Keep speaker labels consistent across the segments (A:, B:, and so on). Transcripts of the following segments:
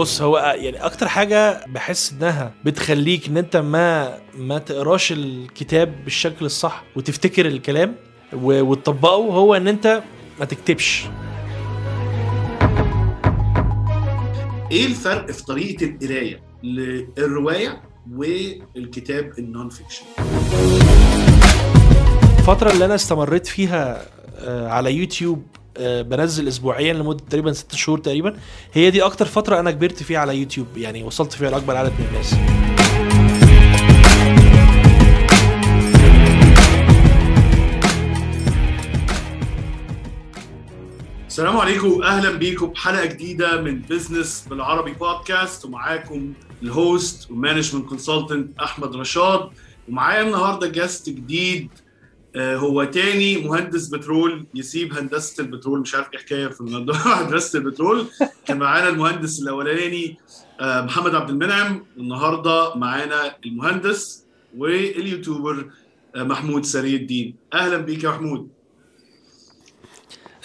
A: بص هو يعني أكتر حاجة بحس إنها بتخليك إن أنت ما ما تقراش الكتاب بالشكل الصح وتفتكر الكلام وتطبقه هو إن أنت ما تكتبش.
B: إيه الفرق في طريقة القراية للرواية والكتاب ال non-fiction
A: الفترة اللي أنا استمريت فيها آه، على يوتيوب بنزل اسبوعيا لمدة تقريبا ست شهور تقريبا. هي دي أكتر فترة أنا كبرت فيها على يوتيوب يعني وصلت فيها لأكبر عدد من الناس.
B: السلام عليكم أهلا بيكم بحلقه جديدة من business بالعربي بودكاست ومعاكم ال host وال management consultant أحمد رشاد. ومعايا النهارده guest جديد آه، هو تاني مهندس بترول يسيب هندسة البترول. مش عارف إيه حكايه في الموضوع. هندسة البترول. كان معانا المهندس الأولاني آه، محمد عبد المنعم. والنهارده معانا المهندس وال YouTuber آه، محمود سري الدين. أهلا بيك يا محمود.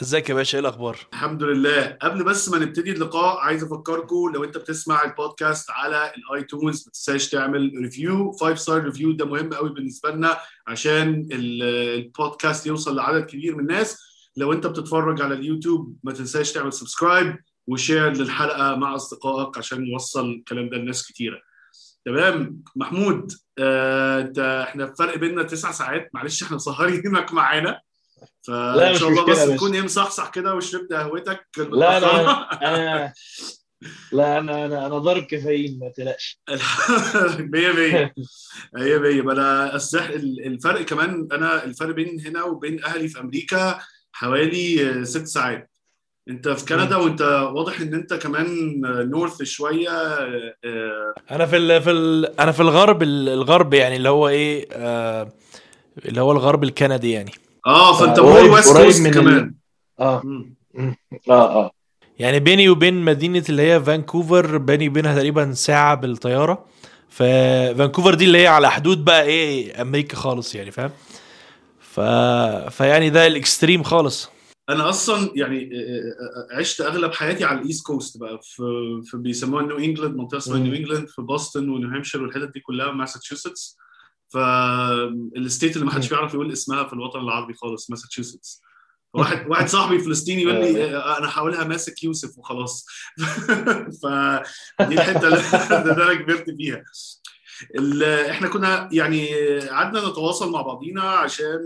A: ازيك يا باشا؟ إيه الاخبار؟
B: الحمد لله. قبل بس ما نبتدي اللقاء عايز افكركم لو انت بتسمع البودكاست على ال iTunes ما تنساش تعمل review 5 star review ده مهم قوي بالنسبة لنا عشان ال- البودكاست يوصل لعدد كبير من الناس. لو انت بتتفرج على اليوتيوب ما تنساش تعمل subscribe و share للحلقة مع أصدقائك عشان نوصل الكلام ده لناس كتيرة. تمام؟ محمود آه، انت إحنا الفرق بيننا تسع ساعات. معلش إحنا مسهرينك معانا. فان شاء الله
C: مشكلة
B: بس. تكون إيه مصحصح كده وشربت قهوتك.
C: لا أنا أنا لا أنا أنا أنا ضارب كافيين ما تقلقش.
B: مية مية. مية مية. ما أنا السح... الفرق كمان أنا الفرق بين هنا وبين أهلي في أمريكا حوالي ست ساعات. أنت في كندا وأنت واضح إن أنت كمان north شوية آه، آه،
A: أنا في ال في ال أنا في الغرب ال- الغرب يعني اللي هو إيه آه اللي هو الغرب الكندي يعني.
B: آه
C: فأنت
B: more
C: west coast
B: كمان. آه.
C: آه آه.
A: يعني بيني وبين مدينة اللي هي فانكوفر بيني وبينها تقريبا ساعة بالطيارة. ففانكوفر دي اللي هي على حدود بقى إيه أمريكا خالص يعني فاهم؟ ف... فيعني ده ال extreme خالص.
B: أنا أصلا يعني آه، آه، عشت أغلب حياتي على ال east coast بقى. في في بيسموها نيو إنجلاند منطقة اسمها. نيو إنجلاند في بوسطن ونيو هامشير والحتت دي كلها ماساتشوستس. فال state اللي ما حدش. بيعرف يقول اسمها في الوطن العربي خالص ماساتشوستس. واحد واحد صاحبي فلسطيني يقول لي آه، أنا هحولها ماسح يوسف وخلاص. فدي الحتة اللي أنا كبرت فيها. إحنا كنا يعني قعدنا نتواصل مع بعضينا عشان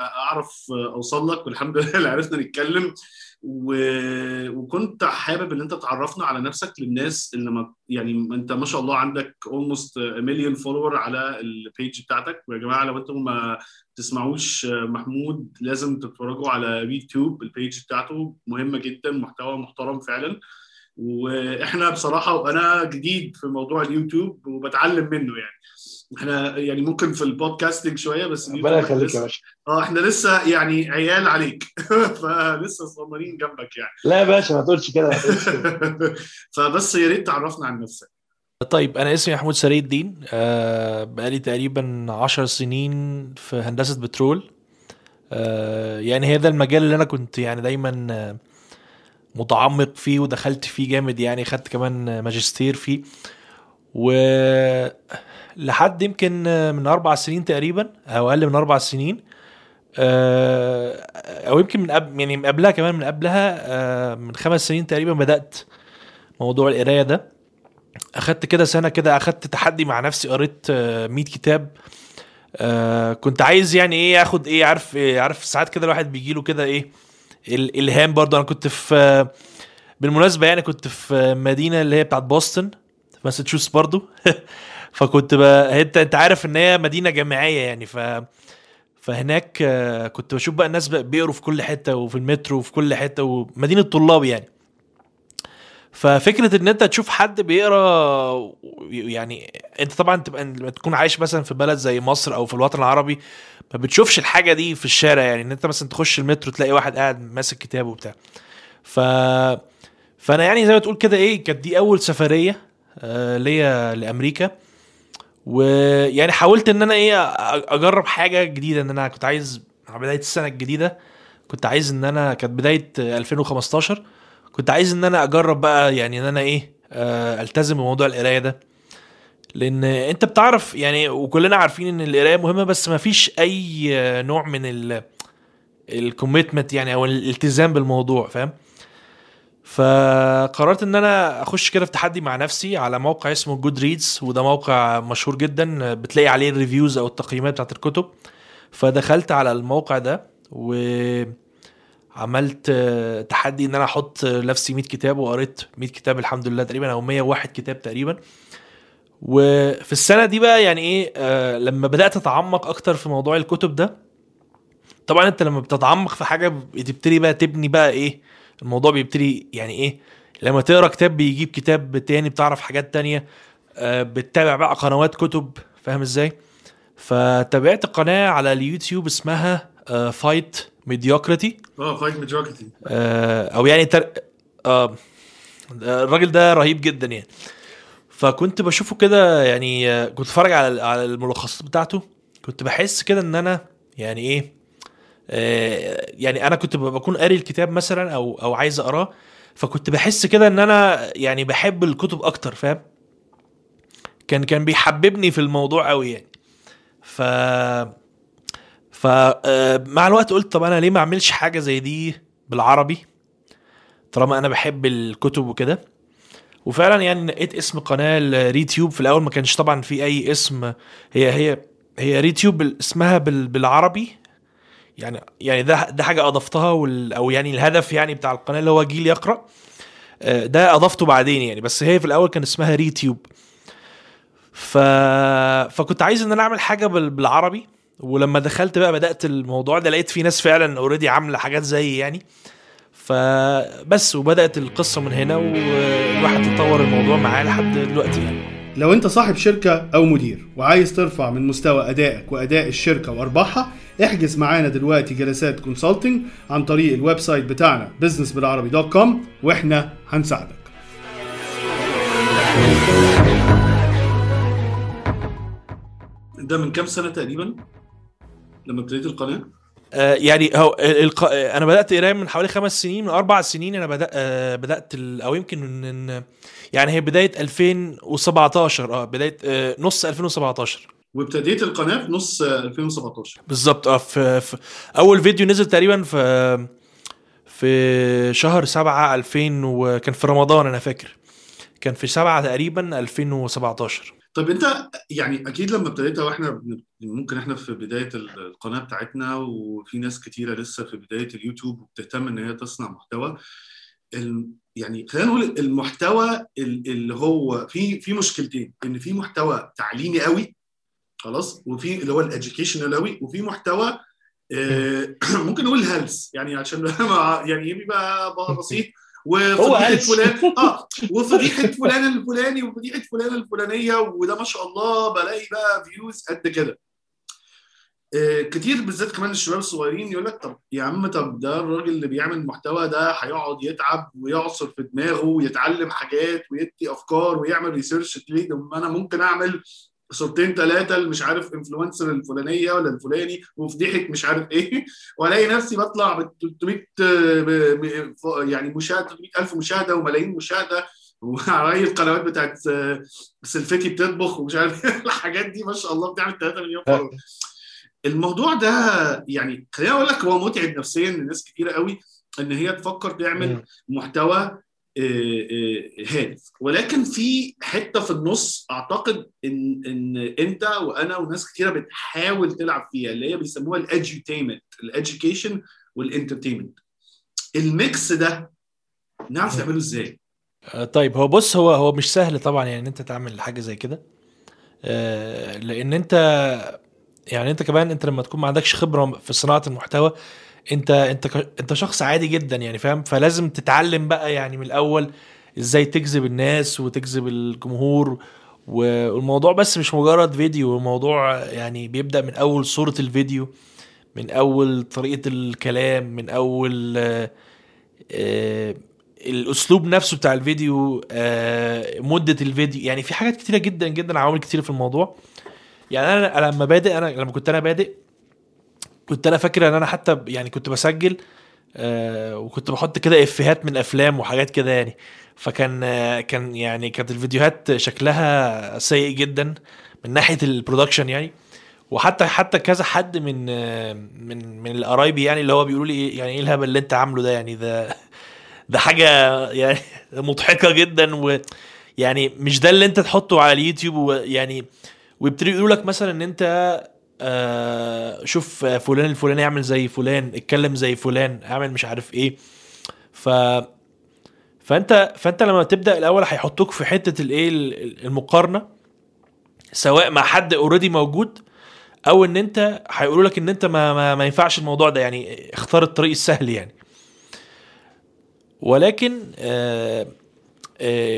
B: أعرف أوصل لك والحمد لله عرفنا نتكلم. و... وكنت حابب إن أنت تعرفنا على نفسك للناس اللي ما يعني أنت ما شاء الله عندك almost مليون follower على ال page بتاعتك. ويا جماعة لو أنتم ما تسمعوش محمود لازم تتفرجوا على يوتيوب ال page بتاعته. مهمه جدا محتوى محترم فعلا. وإحنا بصراحة وأنا جديد في موضوع اليوتيوب وبتعلم منه يعني. إحنا يعني ممكن في البودكاستنج شوية بس
C: ربنا يخليك يا باشا.
B: آه إحنا لسه يعني عيال عليك. فلسه صغيرين جنبك يعني.
C: لا يا باشا ما تقولش كده ما تقولش كده.
B: فبس يا ريت تعرفنا عن نفسك.
A: طيب أنا اسمي محمود سري الدين. آه بقالي تقريبا عشر سنين في هندسة بترول. آه يعني هي ده المجال اللي أنا كنت يعني دايما آه، متعمق فيه ودخلت فيه جامد يعني خدت كمان ماجستير فيه. و لحد يمكن من أربع سنين تقريبا أو أقل من أربع سنين آه، أو يمكن من قبل يعني من قبلها كمان من قبلها آه، من خمس سنين تقريبا بدأت موضوع القراية ده. أخدت كده سنة كده أخدت تحدي مع نفسي قريت آه، 100 كتاب. آه، كنت عايز يعني إيه آخد إيه عارف إيه عارف ساعات كده الواحد بيجي له كده إيه الالهام برضه. أنا كنت في بالمناسبة يعني كنت في مدينة اللي هي بتاعت بوسطن في ماساتشوستس برضه. فكنت بقى انت انت عارف ان هي مدينة جامعية يعني ف فهناك آه، كنت بشوف بقى الناس بقى بيقروا في كل حتة وفي المترو وفي كل حتة ومدينة طلاب يعني. ففكرة إن أنت تشوف حد بيقرا يعني أنت طبعا تبقى لما تكون عايش مثلا في بلد زي مصر أو في الوطن العربي ما بتشوفش الحاجة دي في الشارع يعني. إن أنت مثلا تخش المترو تلاقي واحد قاعد ماسك كتاب وبتاع. ف فأنا يعني زي ما تقول كده إيه كانت دي أول سفرية آه، ليا لأمريكا. ويعني حاولت إن أنا إيه أجرب حاجة جديدة إن أنا كنت عايز بداية السنة الجديدة كنت عايز إن أنا كانت بداية 2015 كنت عايز إن أنا أجرب بقى يعني إن أنا إيه ألتزم بموضوع القراية ده. لأن أنت بتعرف يعني وكلنا عارفين إن القراية مهمة بس ما فيش أي نوع من ال ال commitment يعني أو الالتزام بالموضوع فاهم؟ فقررت إن أنا أخش كده في تحدي مع نفسي على موقع اسمه Goodreads وده موقع مشهور جدا بتلاقي عليه ال reviews أو التقييمات بتاعت الكتب. فدخلت على الموقع ده وعملت تحدي إن أنا أحط نفسي 100 كتاب وقريت 100 كتاب الحمد لله تقريبا أو 101 كتاب تقريبا. وفي السنة دي بقى يعني إيه آه لما بدأت أتعمق أكتر في موضوع الكتب ده طبعا أنت لما بتتعمق في حاجة بتبتدي بقى تبني بقى إيه الموضوع بيبتدي يعني إيه لما تقرأ كتاب بيجيب كتاب تاني بتعرف حاجات تانية آه بتتابع بقى قنوات كتب فاهم إزاي؟ فتابعت قناة على اليوتيوب اسمها Fight Mediocrity
B: آه Fight Mediocrity
A: أو يعني تر... آه الراجل ده رهيب جدا يعني. فكنت بشوفه كده يعني آه، كنت اتفرج على على الملخصات بتاعته كنت بحس كده إن أنا يعني إيه آه، يعني أنا كنت بكون قاري الكتاب مثلا أو أو عايز أقراه فكنت بحس كده إن أنا يعني بحب الكتب أكتر فاهم؟ كان كان بيحببني في الموضوع قوي يعني. ف آه، مع الوقت قلت طب أنا ليه ما أعملش حاجة زي دي بالعربي؟ طالما أنا بحب الكتب وكده. وفعلا يعني نقيت اسم قناة الريتيوب في الأول ما كانش طبعا في أي اسم هي هي هي ريتيوب اسمها بال- بالعربي. يعني يعني ده ده حاجة أضفتها وال أو يعني الهدف يعني بتاع القناة اللي هو جيل يقرأ. آه، ده أضفته بعدين يعني بس هي في الأول كان اسمها ريتيوب. ف فكنت عايز إن أنا أعمل حاجة بال- بالعربي. ولما دخلت بقى بدأت الموضوع ده لقيت في ناس فعلا already عاملة حاجات زي يعني. فبس وبدأت القصة من هنا والواحد تطور الموضوع معاه لحد دلوقتي يعني.
D: لو انت صاحب شركة أو مدير وعايز ترفع من مستوى أدائك وأداء الشركة وأرباحها احجز معانا دلوقتي جلسات consulting عن طريق ال website بتاعنا businessبالعربي.com وإحنا هنساعدك.
B: ده من كام سنة تقريبا لما ابتديت القناة؟
A: آه، يعني هو الق... آه، أنا بدأت قراية من حوالي خمس سنين من أربع سنين أنا بدات آه، بدأت ال... أو يمكن من يعني هي بداية 2017 آه بداية آه، نص 2017
B: وابتديت القناة في نص آه، 2017
A: بالظبط آه في... في أول فيديو نزل تقريبا في في شهر سبعة 2000 وكان في رمضان أنا فاكر. كان في سبعة تقريبا 2017
B: طب انت يعني أكيد لما ابتديتها وإحنا ممكن إحنا في بداية ال- القناة بتاعتنا وفي ناس كتيرة لسه في بداية اليوتيوب وبتهتم ان هي تصنع محتوى يعني خلينا نقول المحتوى ال- اللي هو في في مشكلتين ان في محتوى تعليمي قوي خلاص وفي اللي هو الاديوكيشنال قوي وفي محتوى آه، ممكن نقول هلس يعني عشان يعني بيبقى بسيط.
C: وفضيحة.
B: فلان آه وفضيحة فلان الفلاني وفضيحة فلان الفلانية وده ما شاء الله بلاقي بقى views قد كده آه، كتير بالذات كمان الشباب الصغيرين يقول لك طب يا عم طب ده الراجل اللي بيعمل محتوى ده هيقعد يتعب ويعصر في دماغه ويتعلم حاجات ويدي أفكار ويعمل research ليه طب ما أنا ممكن أعمل صورتين ثلاثة مش عارف influencer الفلانية ولا الفلاني وفضيحه مش عارف إيه وألاقي نفسي بطلع ب 300 آه، ب- ب- يعني مشاهدة 300 ألف مشاهدة وملايين مشاهدة وعلى القنوات بتاعت آه، سلفتي بتطبخ ومش عارف إيه. الحاجات دي ما شاء الله بتعمل 3 مليون follower الموضوع ده يعني خليني أقول لك هو متعب نفسيا لناس كتيرة قوي إن هي تفكر تعمل. محتوى هادف. ولكن في حتة في النص أعتقد إن إن أنت وأنا وناس كتيرة بتحاول تلعب فيها اللي هي بيسموها ال edutainment ال education وال entertainment. ال mix ده نعرف نعمله إزاي؟
A: آه، طيب هو بص هو هو مش سهل طبعا يعني إن أنت تعمل حاجة زي كده. آه، لأن أنت يعني أنت كمان أنت لما تكون ما عندكش خبرة في صناعة المحتوى انت انت انت شخص عادي جدا يعني فاهم؟ فلازم تتعلم بقى يعني من الأول إزاي تجذب الناس وتجذب الجمهور والموضوع بس مش مجرد فيديو الموضوع يعني بيبدأ من أول صورة الفيديو من أول طريقة الكلام من أول آه، آه، الأسلوب نفسه بتاع الفيديو آه، مدة الفيديو. يعني في حاجات كتيرة جدا جدا عوامل كتيرة في الموضوع. يعني أنا لما بادئ أنا لما كنت أنا بادئ كنت أنا فاكر إن أنا حتى يعني كنت بسجل آه وكنت بحط كده إفيهات من أفلام وحاجات كده يعني. فكان آه كان يعني كانت الفيديوهات شكلها سيء جدا من ناحية البرودكشن يعني. وحتى حتى كذا حد من آه من من القرايبي يعني اللي هو بيقولوا لي إيه- يعني إيه الهبل اللي أنت عامله ده يعني؟ ده ده حاجة يعني مضحكة جدا ويعني مش ده اللي أنت تحطه على اليوتيوب ويعني ويبتدوا يقولوا لك مثلا إن أنت شوف فلان الفلاني يعمل زي فلان اتكلم زي فلان اعمل مش عارف إيه. ف فانت فانت لما تبدأ الأول هيحطوك في حتة الايه ال- المقارنة سواء مع حد already موجود أو إن أنت هيقولوا لك إن أنت ما, ما, ما ينفعش الموضوع ده يعني اختار الطريق السهل يعني. ولكن آه آه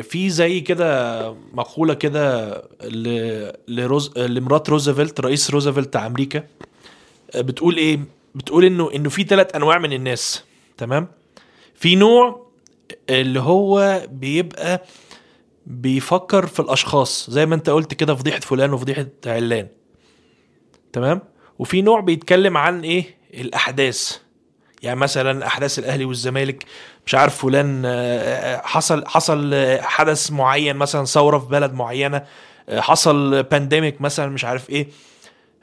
A: في زي كده مقولة كده لروز لمرات روزفلت رئيس روزفلت بتاع أمريكا آه، بتقول إيه؟ بتقول إنه إنه في ثلاث أنواع من الناس تمام؟ في نوع اللي هو بيبقى بيفكر في الأشخاص زي ما أنت قلت كده فضيحة فلان وفضيحة علان تمام؟ وفي نوع بيتكلم عن إيه؟ الأحداث. يعني مثلا أحداث الأهلي والزمالك مش عارف فلان آه، حصل حصل آه، حدث معين مثلا ثورة في بلد معينة آه، حصل pandemic مثلا مش عارف إيه.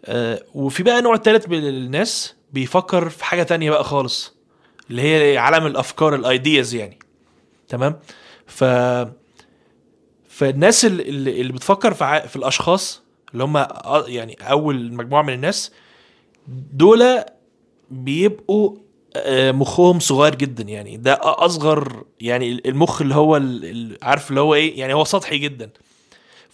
A: آه، وفي بقى نوع تالت من الناس بيفكر في حاجة تانية بقى خالص اللي هي عالم الأفكار ال ideas يعني. تمام؟ ف فالناس اللي, اللي بتفكر في في الأشخاص اللي هم يعني أول مجموعة من الناس دول بيبقوا آه، مخهم صغير جدا يعني. ده أصغر يعني المخ اللي هو عارف اللي هو إيه؟ يعني هو سطحي جدا.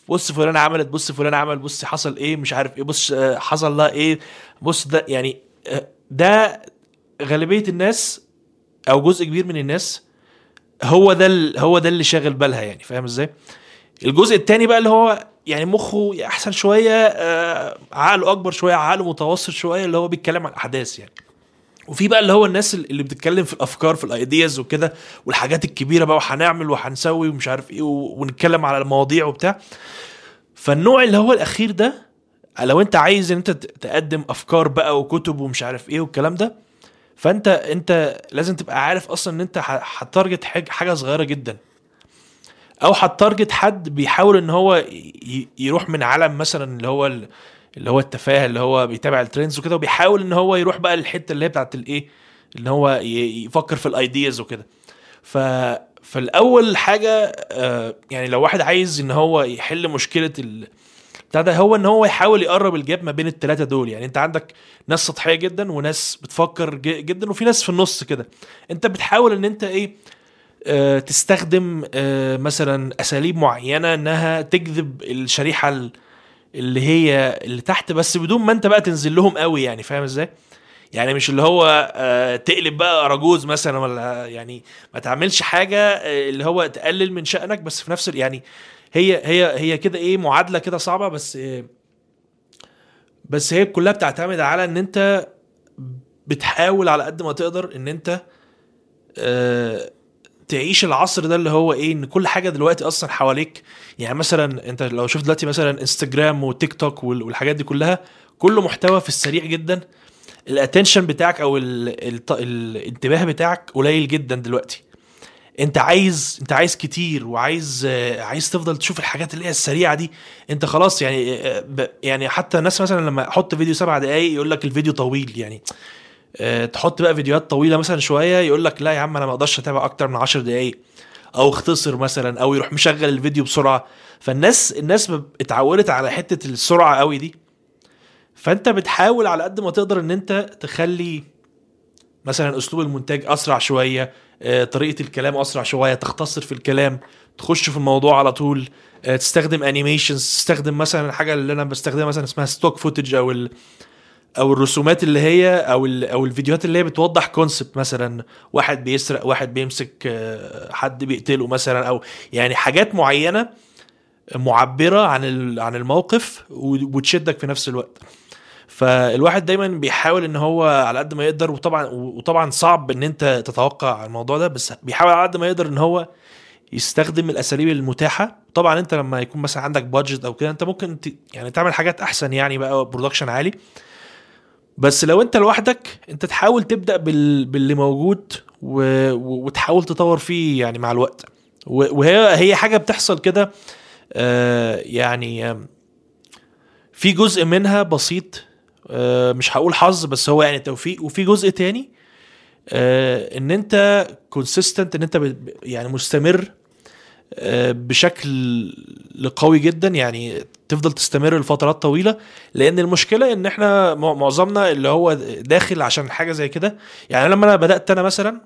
A: بص فلان عملت بص فلان عمل بص حصل إيه؟ مش عارف إيه بص آه، حصل لها إيه؟ بص ده يعني آه، ده غالبية الناس أو جزء كبير من الناس هو ده هو ده اللي شاغل بالها يعني. فاهم إزاي؟ الجزء التاني بقى اللي هو يعني مخه أحسن شوية آه، عقله أكبر شوية عقله متوسط شوية اللي هو بيتكلم عن الاحداث يعني. وفي بقى اللي هو الناس اللي بتتكلم في الأفكار في الايدياز وكده والحاجات الكبيرة بقى وهنعمل وهنسوي ومش عارف إيه ونتكلم على المواضيع وبتاع. فالنوع اللي هو الأخير ده لو أنت عايز إن أنت تقدم أفكار بقى وكتب ومش عارف إيه والكلام ده فأنت أنت لازم تبقى عارف أصلا إن أنت ه target حاجة صغيرة جدا. أو ه target حد بيحاول إن هو يروح من عالم مثلا اللي هو اللي هو التفاهة اللي هو بيتابع ال trends وكده وبيحاول إن هو يروح بقى للحتة اللي هي بتاعت الايه اللي هو يفكر في ال ideas وكده. ف فالأول حاجة آه، يعني لو واحد عايز إن هو يحل مشكلة ال... بتاع ده هو إن هو يحاول يقرب الجاب ما بين الثلاثه دول. يعني أنت عندك ناس سطحية جدا وناس بتفكر جدا وفي ناس في النص كده. أنت بتحاول إن أنت إيه آه، تستخدم آه، مثلا أساليب معينة إنها تجذب الشريحة ال- اللي هي اللي تحت بس بدون ما انت بقى تنزل لهم قوي يعني فاهم إزاي؟ يعني مش اللي هو آه، تقلب بقى اراجوز مثلا ولا يعني ما تعملش حاجة آه، اللي هو تقلل من شأنك بس في نفس يعني هي هي هي كده إيه معادلة كده صعبة بس بس هي كلها بتعتمد على ان انت بتحاول على قد ما تقدر ان انت آه، تعيش العصر ده اللي هو إيه إن كل حاجة دلوقتي أصلا حواليك. يعني مثلا أنت لو شفت دلوقتي مثلا انستجرام وتيك توك وال- والحاجات دي كلها كله محتوى في السريع جدا. ال attention بتاعك أو ال ال الانتباه بتاعك قليل جدا دلوقتي. أنت عايز أنت عايز كتير وعايز عايز تفضل تشوف الحاجات اللي هي السريعة دي. أنت خلاص يعني يعني حتى الناس مثلا لما أحط فيديو سبع دقايق يقول لك الفيديو طويل يعني. تحط بقى فيديوهات طويلة مثلا شوية يقول لك لا يا عم أنا ما أقدرش أتابع أكتر من 10 دقايق أو اختصر مثلا أو يروح مشغل الفيديو بسرعة. فالناس الناس اتعودت على حتة السرعة قوي دي. فأنت بتحاول على قد ما تقدر إن أنت تخلي مثلا أسلوب المونتاج أسرع شوية آه، طريقة الكلام أسرع شوية تختصر في الكلام تخش في الموضوع على طول آه، تستخدم animations تستخدم مثلا الحاجة اللي أنا بستخدمها مثلا اسمها stock footage أو أو الرسومات اللي هي أو أو الفيديوهات اللي هي بتوضح concept مثلا واحد بيسرق واحد بيمسك آه، حد بيقتله مثلا أو يعني حاجات معينة معبرة عن عن الموقف وتشدك في نفس الوقت فالواحد دايما بيحاول إن هو على قد ما يقدر وطبعا وطبعا صعب إن أنت تتوقع الموضوع ده بس بيحاول على قد ما يقدر إن هو يستخدم الأساليب المتاحة طبعا أنت لما يكون مثلا عندك budget أو كده أنت ممكن. يعني تعمل حاجات أحسن يعني بقى production عالي بس لو انت لوحدك انت تحاول تبدأ بال... باللي موجود و... وتحاول تطور فيه يعني مع الوقت. وهي هي حاجة بتحصل كده آه، يعني في جزء منها بسيط آه، مش هقول حظ بس هو يعني توفيق. وفي جزء تاني آه، ان انت كونسيستنت ان انت يعني مستمر آه، بشكل قوي جدا. يعني تفضل تستمر لفترات طويلة لأن المشكلة إن إحنا مع- معظمنا اللي هو داخل عشان حاجة زي كده يعني لما أنا بدأت أنا مثلا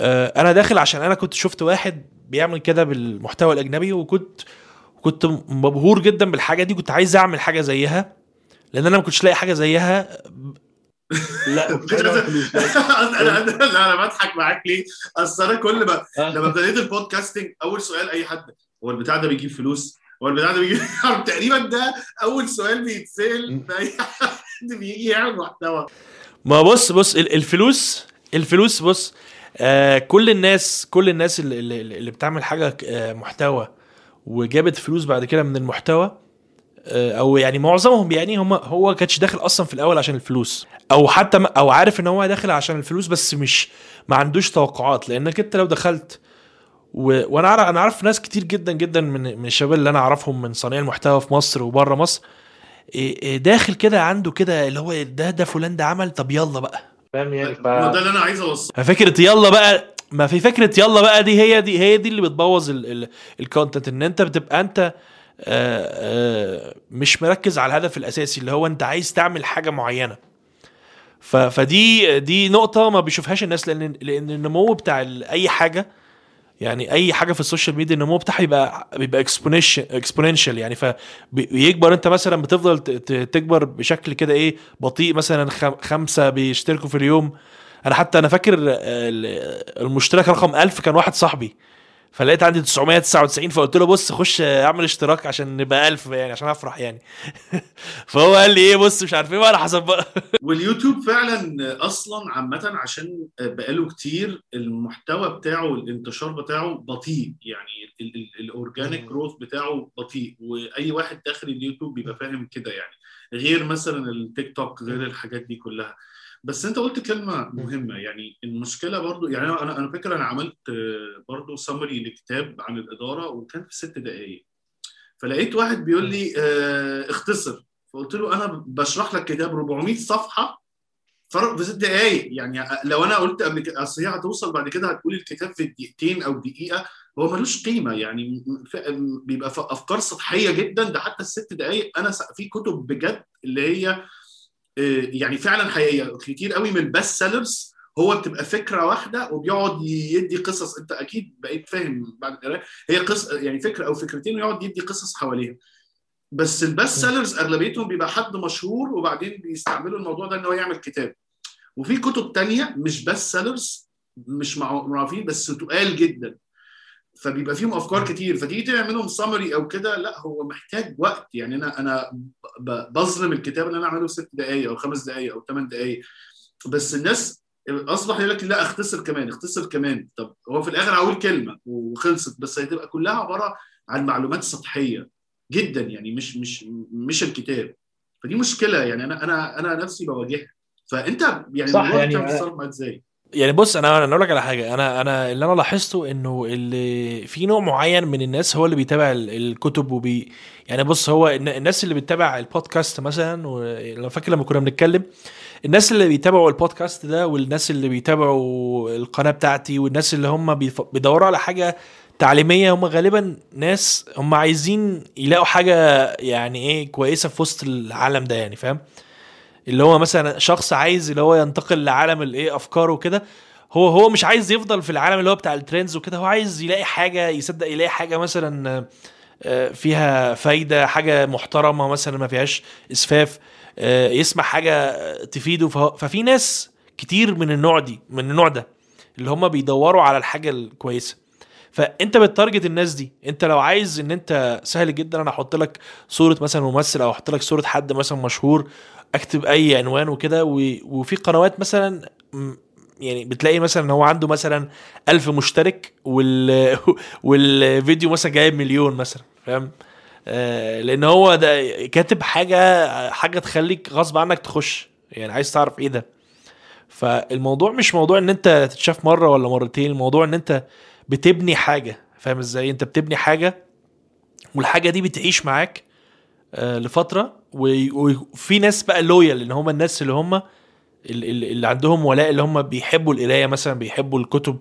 A: آه، أنا داخل عشان أنا كنت شفت واحد بيعمل كده بالمحتوى الأجنبي وكنت كنت مبهور جدا بالحاجة دي كنت عايز أعمل حاجة زيها لأن أنا ما كنتش لاقي حاجة زيها
C: لا
B: أنا أنا أنا بضحك معاك ليه؟ أصل أنا كل ما
C: آه.
B: لما ابتديت البودكاستنج أول سؤال أي حد هو البتاع ده بيجيب فلوس؟ هو البتاع ده بيجيب تقريبا ده أول سؤال بيتسأل باي حد بيجي يعمل محتوى.
A: ما بص بص ال- الفلوس الفلوس بص آه كل الناس كل الناس اللي, اللي, اللي بتعمل حاجة آه محتوى وجابت فلوس بعد كده من المحتوى آه أو يعني معظمهم يعني هم هو كانش داخل أصلا في الأول عشان الفلوس. أو حتى أو عارف إن هو داخل عشان الفلوس بس مش ما عندوش توقعات. لأنك أنت لو دخلت و... وأنا عارف أنا عارف ناس كتير جدا جدا من من الشباب اللي أنا أعرفهم من صانعي المحتوى في مصر وبره مصر. إيه- إيه داخل كده عنده كده اللي هو ده ده فلان ده عمل طب يلا بقى.
C: فاهم يعني؟ ف...
B: ما ده اللي أنا عايز اوصله
A: ففكره يلا بقى ما في فكرة يلا بقى دي هي دي هي دي اللي بتبوظ ال content إن أنت بتبقى أنت آه، آه، مش مركز على الهدف الأساسي اللي هو أنت عايز تعمل حاجة معينة. ف- فدي دي نقطة ما بيشوفهاش الناس لأن لأن النمو بتاع أي حاجة يعني أي حاجة في ال social media النمو بتاعها بيبقى بيبقى exponential يعني. فبيكبر أنت مثلا بتفضل تكبر بشكل كده إيه بطيء مثلا خم- خمسة بيشتركوا في اليوم. أنا حتى أنا فاكر ال- المشترك رقم 1000 كان واحد صاحبي. فلقيت عندي 999 فقلت له بص خش اعمل اشتراك عشان نبقى 1000 يعني عشان افرح يعني. فهو قال لي إيه بص مش عارف إيه وأنا حسب بقى.
B: واليوتيوب فعلا أصلا عامة عشان بقاله كتير المحتوى بتاعه الانتشار بتاعه بطيء يعني ال
C: organic.
B: growth بتاعه بطيء وأي واحد داخل اليوتيوب بيبقى فاهم كده يعني غير مثلا التيك توك غير الحاجات دي كلها. بس انت قلت كلمة مهمة. يعني المشكلة برضو يعني أنا أنا فاكر أنا عملت برضو سمري لكتاب عن الإدارة وكان في ست دقائق فلقيت واحد بيقول لي آه، اختصر. فقلت له أنا بشرح لك كتاب 400 صفحة فرق في ست دقائق يعني لو أنا قلت قبل كده أصل هي هتوصل بعد كده هتقول الكتاب في دقيقتين أو دقيقة. هو ملوش قيمة. يعني بيبقى أفكار سطحية جدا. ده حتى الست دقائق أنا في كتب بجد اللي هي يعني فعلا حقيقية كتير قوي من ال best sellers هو بتبقى فكرة واحدة وبيقعد يدي قصص. أنت أكيد بقيت فاهم بعد القرايه هي قصة يعني فكرة أو فكرتين ويقعد يدي قصص حواليها. بس ال best sellers أغلبيتهم بيبقى حد مشهور وبعدين بيستعملوا الموضوع ده إن هو يعمل كتاب. وفي كتب تانية مش best sellers مش مع- معروفين بس تقال جدا. فبيبقى فيهم أفكار كتير. فتيجي تعمل منهم سمري أو كده لا هو محتاج وقت. يعني أنا أنا بظلم الكتاب اللي أنا اعمله ست دقائق أو خمس دقائق أو ثمان دقائق بس الناس أصبح يقول لك لا اختصر كمان اختصر كمان. طب هو في الآخر هقول كلمة وخلصت. بس هتبقى كلها عبارة عن معلومات سطحية جدا. يعني مش مش مش الكتاب. فدي مشكلة. يعني أنا أنا أنا نفسي بواجهها. فأنت يعني
C: صح، يعني
B: معاه إزاي؟
A: يعني بص أنا أنا أقول لك على حاجة. أنا أنا اللي أنا لاحظته إنه اللي في نوع معين من الناس هو اللي بيتابع ال- الكتب وبي يعني بص هو الن- الناس اللي بتتابع البودكاست مثلا ولو فاكر لما كنا بنتكلم الناس اللي بيتابعوا البودكاست ده والناس اللي بيتابعوا القناة بتاعتي والناس اللي هم بيدوروا على حاجة تعليمية هم غالبا ناس هم عايزين يلاقوا حاجة يعني إيه كويسة في وسط العالم ده يعني فاهم؟ اللي هو مثلا شخص عايز اللي هو ينتقل لعالم الايه افكاره وكده هو هو مش عايز يفضل في العالم اللي هو بتاع ال trends وكده هو عايز يلاقي حاجة يصدق يلاقي حاجة مثلا آه، فيها فايدة حاجة محترمة مثلا ما فيهاش إسفاف آه، يسمع حاجة تفيده. ففي ناس كتير من النوع دي من النوع ده اللي هم بيدوروا على الحاجة الكويسة. فأنت ب target الناس دي أنت لو عايز إن أنت سهل جدا أنا أحط لك صورة مثلا ممثل أو أحط لك صورة حد مثلا مشهور اكتب اي عنوان وكده وفي قنوات مثلا يعني بتلاقي مثلا هو عنده مثلا ألف مشترك وال والفيديو مثلا جايب مليون مثلا فاهم؟ آه لأن هو ده كاتب حاجة حاجة تخليك غصب عنك تخش يعني عايز تعرف إيه ده. فالموضوع مش موضوع إن أنت تتشاف مرة ولا مرتين الموضوع إن أنت بتبني حاجة فاهم إزاي؟ أنت بتبني حاجة والحاجة دي بتعيش معاك لفترة و- وفي ناس بقى لويال إن هم الناس اللي هم ال- ال- اللي عندهم ولاء اللي هم بيحبوا القراية مثلا بيحبوا الكتب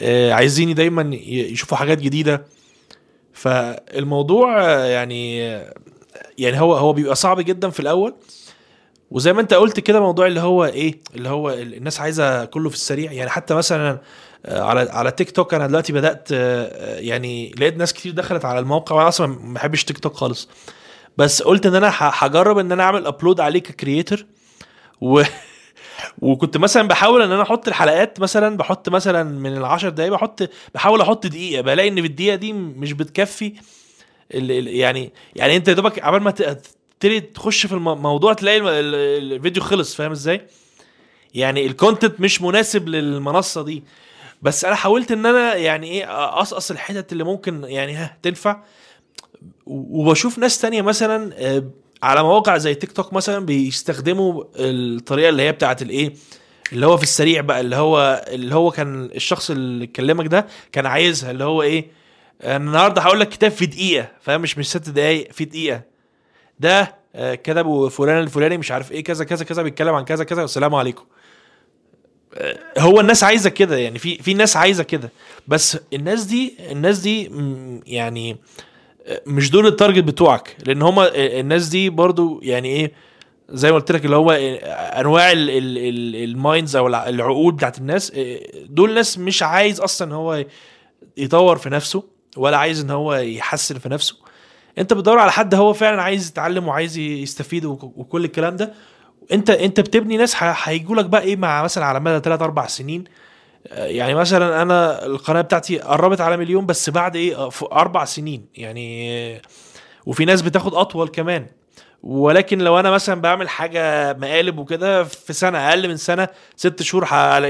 A: آه، عايزين دايما يشوفوا حاجات جديدة. فالموضوع آه، يعني يعني هو هو بيبقى صعب جدا في الأول. وزي ما أنت قلت كده موضوع اللي هو إيه اللي هو ال- الناس عايزة كله في السريع. يعني حتى مثلا آه، على على تيك توك أنا دلوقتي بدأت آه، آه، يعني لقيت ناس كتير دخلت على الموقع وأنا أصلا ما بحبش تيك توك خالص. بس قلت إن أنا هجرب إن أنا أعمل upload عليه ك creator و وكنت مثلا بحاول إن أنا أحط الحلقات مثلا بحط مثلا من العشر دقايق بحط بحاول أحط دقيقة. بلاقي إن في الدقيقة دي مش بتكفي يعني يعني أنت يا دوبك عبال ما تبتدي تخش في الموضوع تلاقي الفيديو خلص. فاهم إزاي؟ يعني الكونتنت مش مناسب للمنصة دي. بس أنا حاولت إن أنا يعني إيه اقصقص الحتت اللي ممكن يعني ها تنفع. وبشوف ناس تانية مثلا آه، على مواقع زي تيك توك مثلا بيستخدموا الطريقة اللي هي بتاعت الإيه؟ اللي هو في السريع بقى اللي هو اللي هو كان الشخص اللي كلمك ده كان عايزها اللي هو إيه؟ أنا النهارده هقول لك كتاب في دقيقة فاهم؟ مش مش ست دقايق في دقيقة. ده آه، كتبه فلان الفلاني مش عارف إيه كذا كذا كذا بيتكلم عن كذا كذا والسلام عليكم. آه، هو الناس عايزة كده يعني في في ناس عايزة كده. بس الناس دي الناس دي يعني آه، مش دول ال target بتوعك لأن هما الناس دي برضو يعني إيه زي ما قلت لك اللي هو أنواع ال- ال- ال- ال minds أو الع- العقول بتاعت الناس آه، دول ناس مش عايز أصلا هو يطور في نفسه ولا عايز إن هو يحسن في نفسه. أنت بتدور على حد هو فعلا عايز يتعلم وعايز يستفيد وك- وكل الكلام ده. أنت أنت بتبني ناس هيجوا لك بقى إيه مع مثلا على مدى 3 4 سنين. يعني مثلا أنا القناة بتاعتي قربت على مليون بس بعد إيه أربع سنين. يعني وفي ناس بتاخد أطول كمان. ولكن لو أنا مثلا بعمل حاجة مقالب وكده في سنة أقل من سنة ست شهور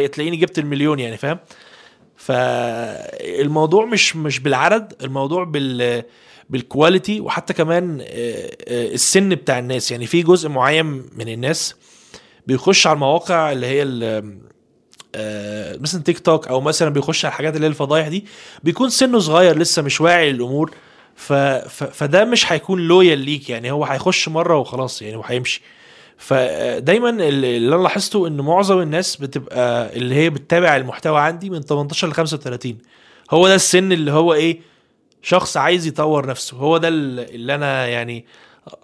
A: تلاقيني جبت المليون يعني فاهم؟ فالموضوع مش مش بالعدد الموضوع بال بال quality وحتى كمان آه، آه، السن بتاع الناس. يعني في جزء معين من الناس بيخش على المواقع اللي هي آه، مثلا تيك توك أو مثلا بيخش على الحاجات اللي هي الفضايح دي بيكون سنه صغير لسه مش واعي للأمور. ف... ف... فده مش هيكون loyal ليك يعني هو هيخش مرة وخلاص يعني وهيمشي فدايما اللي اللي أنا لاحظته إن معظم الناس بتبقى اللي هي بتتابع المحتوى عندي من 18 ل 35 هو ده السن اللي هو إيه شخص عايز يطور نفسه. هو ده اللي أنا يعني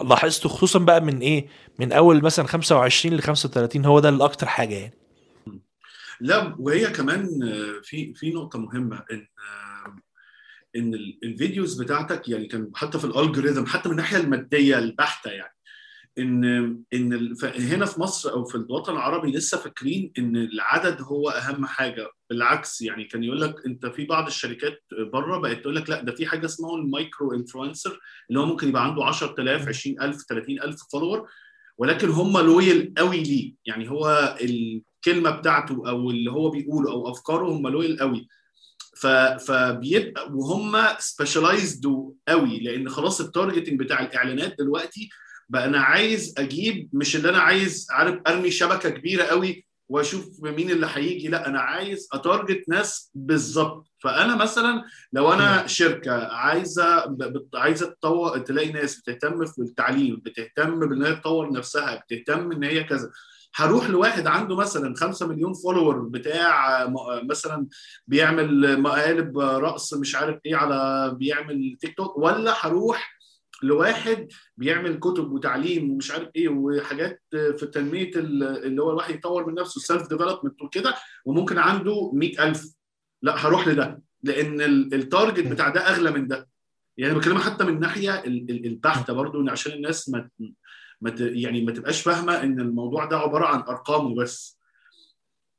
A: لاحظته خصوصا بقى من إيه من أول مثلا 25 ل 35 هو ده الأكتر حاجة يعني.
B: لا وهي كمان آه، في في نقطة مهمة إن آه، إن ال- الفيديوز بتاعتك يعني كان حتى في الالجوريثم حتى من الناحية المادية البحتة يعني إن إن هنا في مصر أو في الوطن العربي لسه فاكرين إن العدد هو أهم حاجة. بالعكس يعني كان يقول لك أنت في بعض الشركات بره بقت تقول لك لا ده في حاجة اسمها ال micro influencer اللي هو ممكن يبقى عنده 10000 20000 30000 follower ولكن هم loyal قوي ليه. يعني هو الكلمة بتاعته أو اللي هو بيقوله أو أفكاره هم loyal قوي. ف... فبيبقى وهم specialized قوي لأن خلاص ال targeting بتاع الإعلانات دلوقتي بقى أنا عايز أجيب مش اللي أنا عايز عارف أرمي شبكة كبيرة قوي وأشوف مين اللي هيجي لأ أنا عايز أ target ناس بالظبط. فأنا مثلا لو أنا شركة عايزة عايزة تطور تلاقي ناس بتهتم في التعليم بتهتم بإن هي تطور نفسها بتهتم إن هي كذا هروح لواحد عنده مثلا 5 مليون follower بتاع مثلا بيعمل مقالب رقص مش عارف إيه على بيعمل تيك توك ولا هروح لواحد بيعمل كتب وتعليم ومش عارف إيه وحاجات في تنمية ال- اللي هو الواحد يطور من نفسه self development وكده وممكن عنده 100000 لا هروح لده لأن ال- ال target بتاع ده أغلى من ده. يعني بكلمها حتى من ناحية ال- ال- البحتة برضو عشان الناس ما ما يعني ما تبقاش فاهمة إن الموضوع ده عبارة عن أرقام وبس.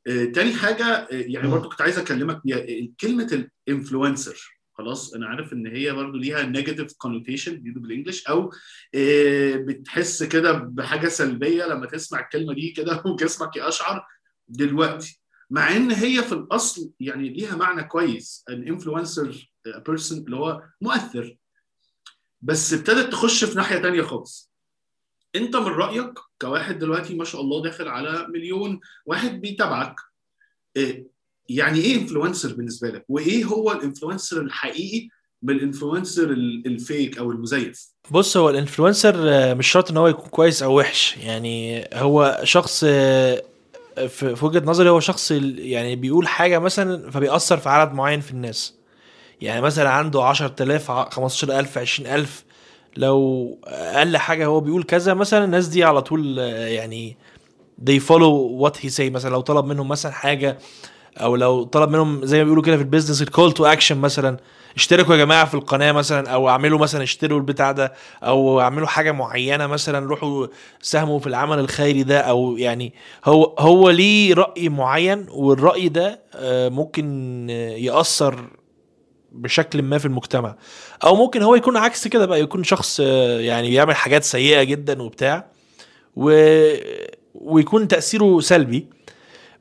B: آه، تاني حاجة آه، يعني برضو كنت عايز أكلمك بيها كلمة ال influencer. خلاص أنا عارف إن هي برضو ليها negative connotation بال English أو آه، بتحس كده بحاجة سلبية لما تسمع الكلمة دي كده وجسمك يقشعر دلوقتي. مع إن هي في الأصل يعني ليها معنى كويس ال influencer person اللي هو مؤثر. بس ابتدت تخش في ناحية تانية خالص. انت من رأيك كواحد دلوقتي ما شاء الله داخل على مليون واحد بيتابعك إيه يعني إيه influencer بالنسبة لك؟ وإيه هو ال influencer الحقيقي بال influencer ال- ال fake أو المزيف؟
A: بص هو ال influencer آه، مش شرط إن هو يكون كويس أو وحش. يعني هو شخص آه، في وجهة نظري هو شخص يعني بيقول حاجة مثلا فبيأثر في عدد معين في الناس. يعني مثلا عنده 10000 ع- 15000 20000 لو أقل حاجة هو بيقول كذا مثلا الناس دي على طول يعني they follow what he say. مثلا لو طلب منهم مثلا حاجة أو لو طلب منهم زي ما بيقولوا كده في ال business ال call to action مثلا. اشتركوا يا جماعة في القناة مثلا أو اعملوا مثلا اشتروا البتاع ده أو اعملوا حاجة معينة مثلا روحوا ساهموا في العمل الخيري ده أو يعني هو هو ليه رأي معين والرأي ده آه، ممكن آه، يأثر بشكل ما في المجتمع. أو ممكن هو يكون عكس كده بقى يكون شخص آه، يعني بيعمل حاجات سيئة جدا وبتاع و... ويكون تأثيره سلبي.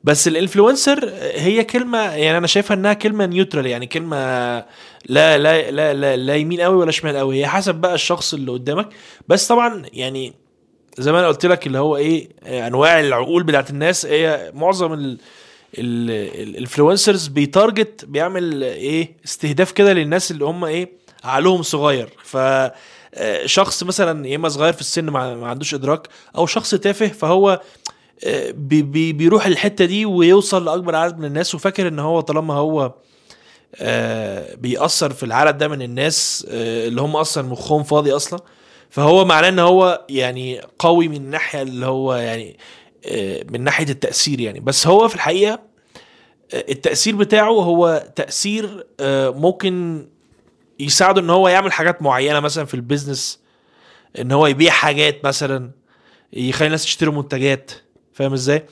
A: بس ال influencer هي كلمة يعني أنا شايفها إنها كلمة neutral يعني كلمة لا لا لا لا, لا يمين قوي ولا شمال قوي هي حسب بقى الشخص اللي قدامك. بس طبعا يعني زي ما أنا قلت لك اللي هو إيه أنواع العقول بتاعت الناس هي معظم ال ال influencers بي target بيعمل إيه استهداف كده للناس اللي هم إيه عقلهم صغير. ف آه، شخص مثلا يا إما صغير في السن ما عندوش إدراك أو شخص تافه فهو آه، بي بي بيروح الحتة دي ويوصل لأكبر عدد من الناس وفاكر إن هو طالما هو آه، بيأثر في العدد ده من الناس اللي هم أصلا مخهم فاضي أصلا فهو معناه إن هو يعني قوي من الناحية اللي هو يعني من ناحية التأثير يعني. بس هو في الحقيقة آه، التأثير بتاعه هو تأثير آه، ممكن يساعده إن هو يعمل حاجات معينة مثلا في ال business إن هو يبيع حاجات مثلا يخلي الناس تشتري منتجات. فاهم إزاي؟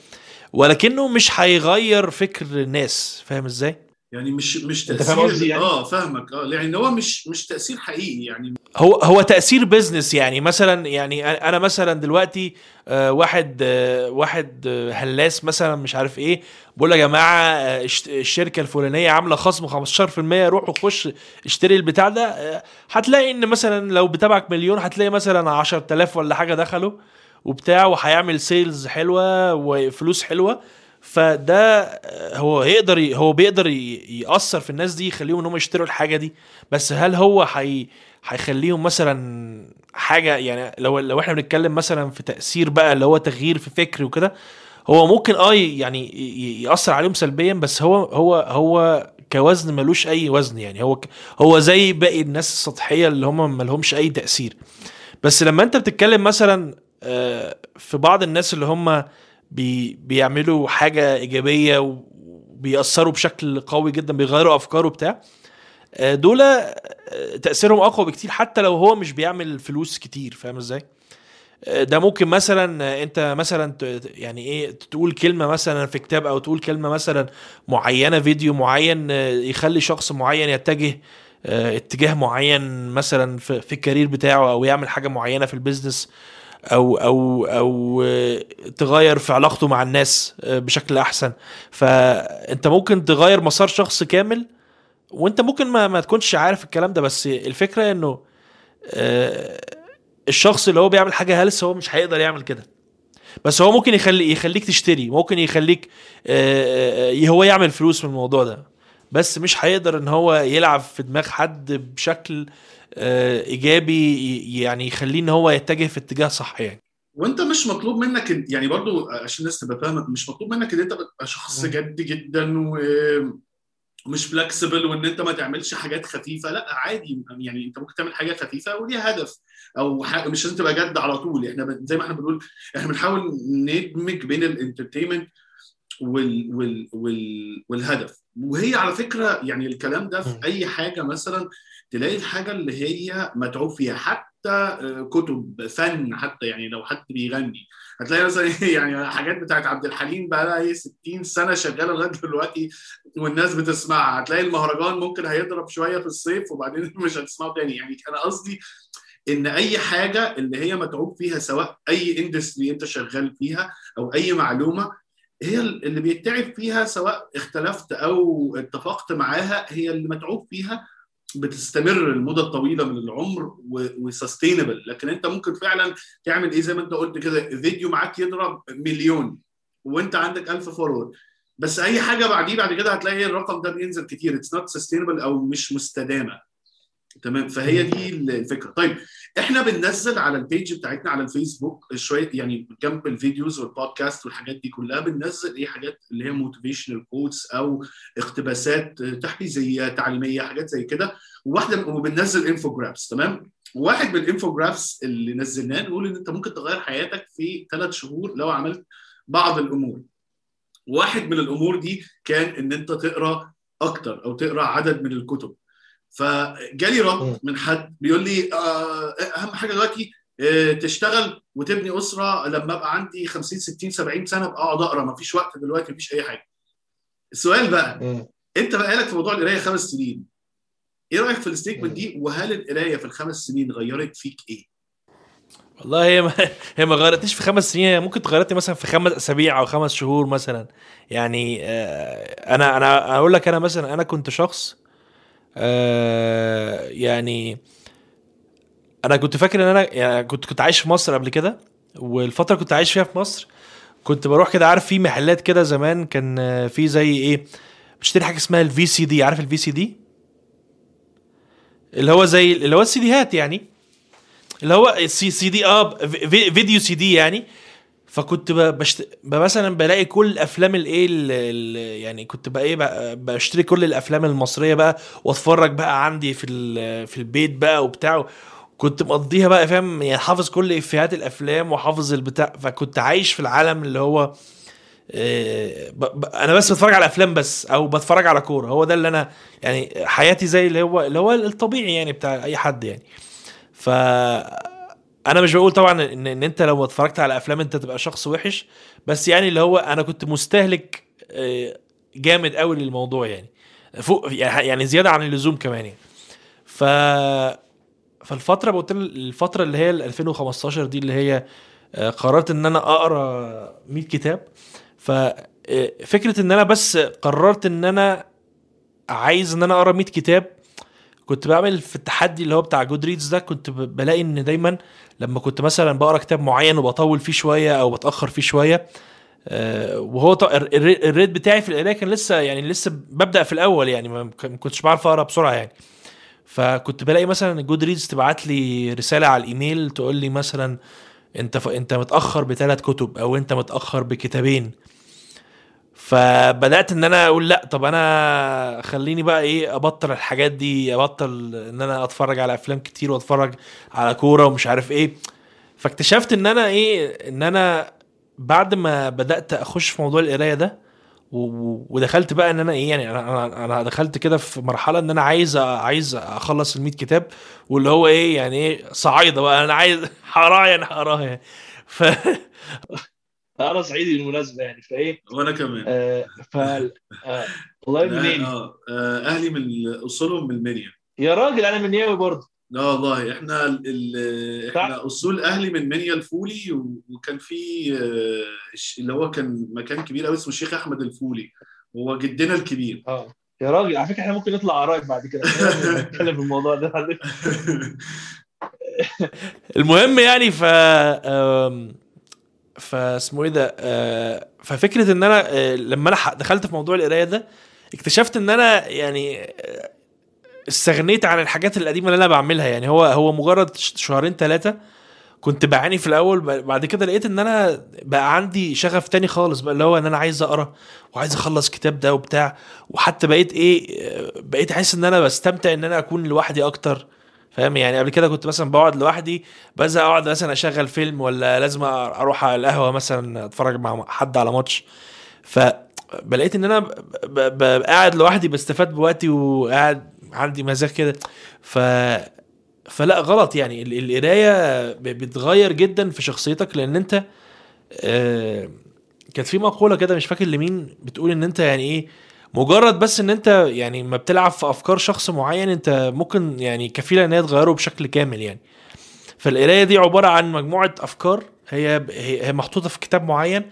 A: ولكنه مش هيغير فكر الناس. فاهم إزاي؟
B: يعني مش مش
C: فاهم
B: تاثير
C: قصدي يعني؟
B: آه فاهمك. آه يعني هو مش مش تأثير حقيقي يعني.
A: هو هو تأثير business يعني. مثلا يعني أنا مثلا دلوقتي آه، واحد آه، واحد آه، هلاس مثلا مش عارف إيه بقول يا جماعة الشركة الفلانية عاملة خصم 15% روحوا خش اشتري البتاع ده. هتلاقي إن مثلا لو بتابعك مليون هتلاقي مثلا 10000 ولا حاجة دخلوا وبتاع وهيعمل سيلز حلوة وفلوس حلوة. فده هو يقدر هو بيقدر ي- يأثر في الناس دي يخليهم إن هم يشتروا الحاجة دي. بس هل هو هي هيخليهم مثلا حاجة يعني لو لو إحنا بنتكلم مثلا في تأثير بقى اللي هو تغيير في فكر وكده هو ممكن آه يعني يأثر عليهم سلبيا بس هو هو هو كوزن ملوش أي وزن يعني. هو هو زي باقي الناس السطحية اللي هم ملهمش أي تأثير. بس لما أنت بتتكلم مثلا آه، في بعض الناس اللي هم بي بيعملوا حاجة إيجابية وبيأثروا بشكل قوي جدا بيغيروا أفكاره بتاع آه، دول آه، تأثيرهم أقوى بكتير حتى لو هو مش بيعمل فلوس كتير فاهم إزاي؟ آه، ده ممكن مثلا أنت مثلا يعني إيه تقول كلمة مثلا في كتاب أو تقول كلمة مثلا معينة فيديو معين يخلي شخص معين يتجه اتجاه معين مثلا في ال career بتاعه أو يعمل حاجة معينة في ال business أو أو أو تغير في علاقته مع الناس آه، بشكل أحسن. فأنت ممكن تغير مسار شخص كامل وأنت ممكن ما, ما تكونش عارف الكلام ده بس الفكرة إنه آه، الشخص اللي هو بيعمل حاجة هلس هو مش هيقدر يعمل كده. بس هو ممكن يخلي يخليك تشتري ممكن يخليك آه، هو يعمل فلوس من الموضوع ده. بس مش هيقدر إن هو يلعب في دماغ حد بشكل آه، إيجابي يعني يخليه إن هو يتجه في اتجاه صح يعني.
B: وأنت مش مطلوب منك يعني برضو عشان الناس تبقى فاهمة مش مطلوب منك إن أنت تبقى شخص. جد جدا و مش flexible وإن أنت ما تعملش حاجات خفيفة. لأ عادي يعني أنت ممكن تعمل حاجة خفيفة وليها هدف. أو حاجة مش لازم تبقى جد على طول. إحنا زي ما إحنا بنقول إحنا بنحاول ندمج بين ال entertainment وال وال وال والهدف. وهي على فكرة يعني الكلام ده في. أي حاجة مثلا تلاقي الحاجة اللي هي متعوب فيها حتى كتب فن حتى يعني لو حد بيغني. هتلاقي مثلا يعني حاجات بتاعت عبد الحليم بقى لها إيه 60 سنة شغالة لغاية دلوقتي والناس بتسمعها. هتلاقي المهرجان ممكن هيضرب شوية في الصيف وبعدين مش هتسمعه تاني. يعني أنا قصدي إن أي حاجة اللي هي متعوب فيها سواء أي اندستري أنت شغال فيها أو أي معلومة هي اللي بيتعب فيها سواء اختلفت أو اتفقت معاها هي اللي متعوب فيها بتستمر المدة الطويلة من العمر و sustainable لكن أنت ممكن فعلا تعمل إيه؟ زي ما أنت قلت كده فيديو معاك يضرب مليون وأنت عندك 1000 follower بس أي حاجة بعديه بعد كده هتلاقي الرقم ده بينزل كتير. It's not sustainable أو مش مستدامة. تمام؟ فهي دي الفكرة. طيب إحنا بننزل على ال page بتاعتنا على الفيسبوك شوية يعني جنب ال videos وال podcast والحاجات دي كلها بننزل إيه حاجات اللي هي motivational quotes أو اقتباسات تحفيزية تعليمية حاجات زي كده. وواحده وبننزل انفوجرافس تمام؟ واحد من الانفوجرافس اللي نزلناه نقول إن أنت ممكن تغير حياتك في ثلاث شهور لو عملت بعض الأمور. واحد من الأمور دي كان إن أنت تقرأ أكتر أو تقرأ عدد من الكتب. فجالي رد من حد بيقول لي آه أهم حاجة دلوقتي آه تشتغل وتبني أسرة لما أبقى عندي 50 60 70 سنة أبقى أقعد أقرأ. ما فيش وقت دلوقتي ما فيش أي حاجة. السؤال بقى م. أنت بقى لك في موضوع القراية خمس سنين. إيه رأيك في الستيتمنت دي؟ وهل القراية في الخمس سنين غيرت فيك إيه؟
A: والله هي ما هي ما غيرتنيش في خمس سنين. هي ممكن تغيرتني مثلا في خمس أسابيع أو خمس شهور مثلا. يعني آه أنا أنا أقول لك أنا مثلا أنا كنت شخص آه يعني أنا كنت فاكر إن أنا يعني كنت كنت عايش في مصر قبل كده والفترة كنت عايش فيها في مصر كنت بروح كده عارف في محلات كده زمان كان في زي إيه بشتري حاجة اسمها ال VCD عارف ال VCD اللي هو زي اللي هو السي ديهات يعني اللي هو ال C CD آه video CD يعني فكنت بشت... مثلا بلاقي كل الأفلام الايه يعني كنت بقى إيه بقى بشتري كل الأفلام المصرية بقى وأتفرج بقى عندي في في البيت بقى وبتاع. كنت مقضيها بقى فاهم؟ يعني حافظ كل إفيهات الأفلام وحافظ البتاع. فكنت عايش في العالم اللي هو إيه ب... ب... أنا بس بتفرج على أفلام بس أو بتفرج على كورة. هو ده اللي أنا يعني حياتي زي اللي هو اللي هو الطبيعي يعني بتاع أي حد يعني. ف أنا مش بقول طبعا ان, إن أنت لو اتفرجت على أفلام أنت تبقى شخص وحش بس يعني اللي هو أنا كنت مستهلك جامد قوي للموضوع يعني. فوق يعني زيادة عن اللزوم كمان يعني. ف فالفترة قلت الفترة اللي هي 2015 دي اللي هي قررت إن أنا أقرأ 100 كتاب. ففكره إن أنا بس قررت إن أنا عايز إن أنا أقرأ 100 كتاب كنت بعمل في التحدي اللي هو بتاع Goodreads ده كنت بلاقي إن دايما لما كنت مثلا بقرأ كتاب معين وبطول فيه شوية أو بتأخر فيه شوية آه وهو ال rate بتاعي في القراية كان لسه يعني لسه ببدأ في الأول يعني ما كنتش بعرف أقرأ بسرعة يعني. فكنت بلاقي مثلا Goodreads تبعت لي رسالة على الإيميل تقول لي مثلا أنت ف... أنت متأخر بثلاث كتب أو أنت متأخر بكتابين. فبدأت إن أنا أقول لأ طب أنا خليني بقى إيه أبطل الحاجات دي أبطل إن أنا أتفرج على أفلام كتير وأتفرج على كورة ومش عارف إيه. فاكتشفت إن أنا إيه إن أنا بعد ما بدأت أخش في موضوع القراية ده ودخلت بقى إن أنا إيه يعني أنا أنا دخلت كده في مرحلة إن أنا عايز عايز أخلص ال 100 كتاب واللي هو إيه يعني إيه صعايدة بقى أنا عايز هقراها يعني هقراها ف
C: أنا صعيدي بالمناسبة يعني فإيه؟
B: وأنا كمان.
C: آه ف آه والله منين؟
B: آه أهلي من أصولهم من المنيا.
C: يا راجل أنا منياوي برضه.
B: لا والله إحنا ال ال إحنا أصول أهلي من منيا الفولي وكان في اللي هو كان مكان كبير قوي اسمه الشيخ أحمد الفولي. هو جدنا الكبير.
C: آه. يا راجل على فكرة إحنا ممكن نطلع قرايب بعد كده. نتكلم في الموضوع ده.
A: المهم يعني ف فاسمه إيه ده ففكرة إن أنا لما أنا دخلت في موضوع القراية ده اكتشفت إن أنا يعني استغنيت عن الحاجات القديمة اللي أنا بعملها. يعني هو هو مجرد شهرين ثلاثة كنت بعاني في الأول بعد كده لقيت إن أنا بقى عندي شغف تاني خالص بقى اللي هو إن أنا عايز أقرأ وعايز أخلص كتاب ده وبتاع. وحتى بقيت إيه بقيت أحس إن أنا بستمتع إن أنا أكون لوحدي أكتر. فاهم؟ يعني قبل كده كنت مثلا بقعد لوحدي بزهق أقعد مثلا أشغل فيلم ولا لازم أروح على القهوة مثلا أتفرج مع حد على ماتش. فبلاقيت إن أنا قاعد لوحدي بستفاد بوقتي وقاعد عندي مزاج كده. ف فلا غلط يعني. القراية بتغير جدا في شخصيتك لأن أنت آه كانت في مقولة كده مش فاكر لمين بتقول إن أنت يعني إيه مجرد بس إن أنت يعني ما بتلعب في أفكار شخص معين أنت ممكن يعني كفيلة إن هي تغيره بشكل كامل يعني. فالقراية دي عبارة عن مجموعة أفكار هي هي محطوطة في كتاب معين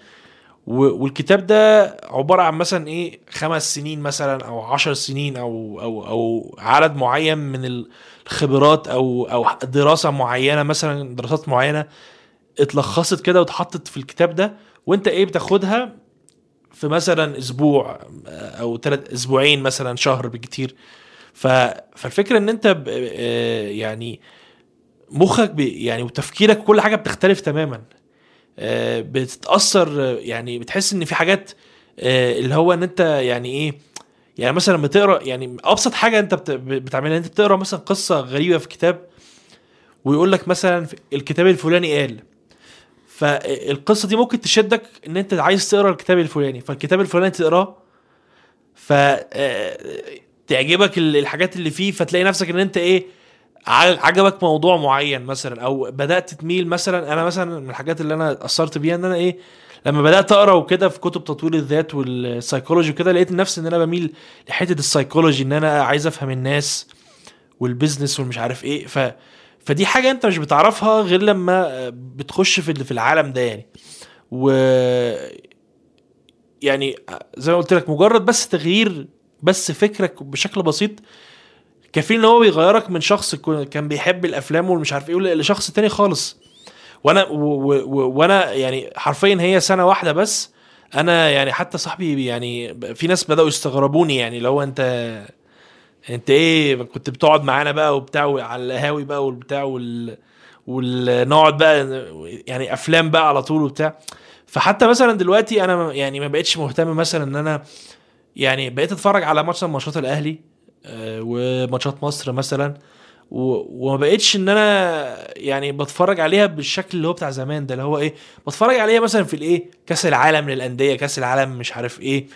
A: والكتاب ده عبارة عن مثلا إيه خمس سنين مثلا أو عشر سنين أو أو أو عدد معين من الخبرات أو أو دراسة معينة مثلا دراسات معينة اتلخصت كده واتحطت في الكتاب ده وأنت إيه بتاخدها؟ في مثلا أسبوع أو ثلاث أسبوعين مثلا شهر بالكتير ف... فالفكرة إن أنت. آه، يعني مخك. يعني وتفكيرك كل حاجة بتختلف تماما آه، بتتأثر آه، يعني بتحس إن في حاجات آه، اللي هو إن أنت يعني إيه يعني مثلا بتقرا يعني أبسط حاجة أنت بت... بتعملها أنت بتقرأ مثلا قصة غريبة في كتاب ويقول لك مثلا الكتاب الفلاني قال فالقصة دي ممكن تشدك إن أنت عايز تقرأ الكتاب الفلاني فالكتاب الفلاني تقراه ف آه، تعجبك ال- الحاجات اللي فيه فتلاقي نفسك إن أنت إيه عجبك موضوع معين مثلا أو بدأت تميل مثلا أنا مثلا من الحاجات اللي أنا اتاثرت بيها إن أنا إيه لما بدأت أقرأ وكده في كتب تطوير الذات والسايكولوجي وكده لقيت نفسي إن أنا بميل لحتة السايكولوجي إن أنا عايز أفهم الناس والبيزنس والمش عارف إيه ف فدي حاجة انت مش بتعرفها غير لما بتخش في في العالم ده يعني. و يعني زي ما قلت لك مجرد بس تغيير بس فكرك بشكل بسيط كفيل إن هو بيغيرك من شخص كان بيحب الأفلام والمش عارف إيه لشخص تاني خالص. وأنا وأنا يعني حرفيا هي سنة واحدة بس أنا يعني حتى صاحبي يعني في ناس بدأوا يستغربوني يعني لو أنت انت إيه كنت بتقعد معانا بقى وبتاع على القهاوي بقى والبتاع وال ونقعد بقى يعني أفلام بقى على طول وبتاع. فحتى مثلا دلوقتي أنا يعني ما بقتش مهتم مثلا إن أنا يعني بقيت أتفرج على مثلا ماتشات الأهلي آه، وماتشات مصر مثلا وما بقتش إن أنا يعني بتفرج عليها بالشكل اللي هو بتاع زمان ده اللي هو إيه بتفرج عليها مثلا في الإيه كأس العالم للأندية كأس العالم مش عارف إيه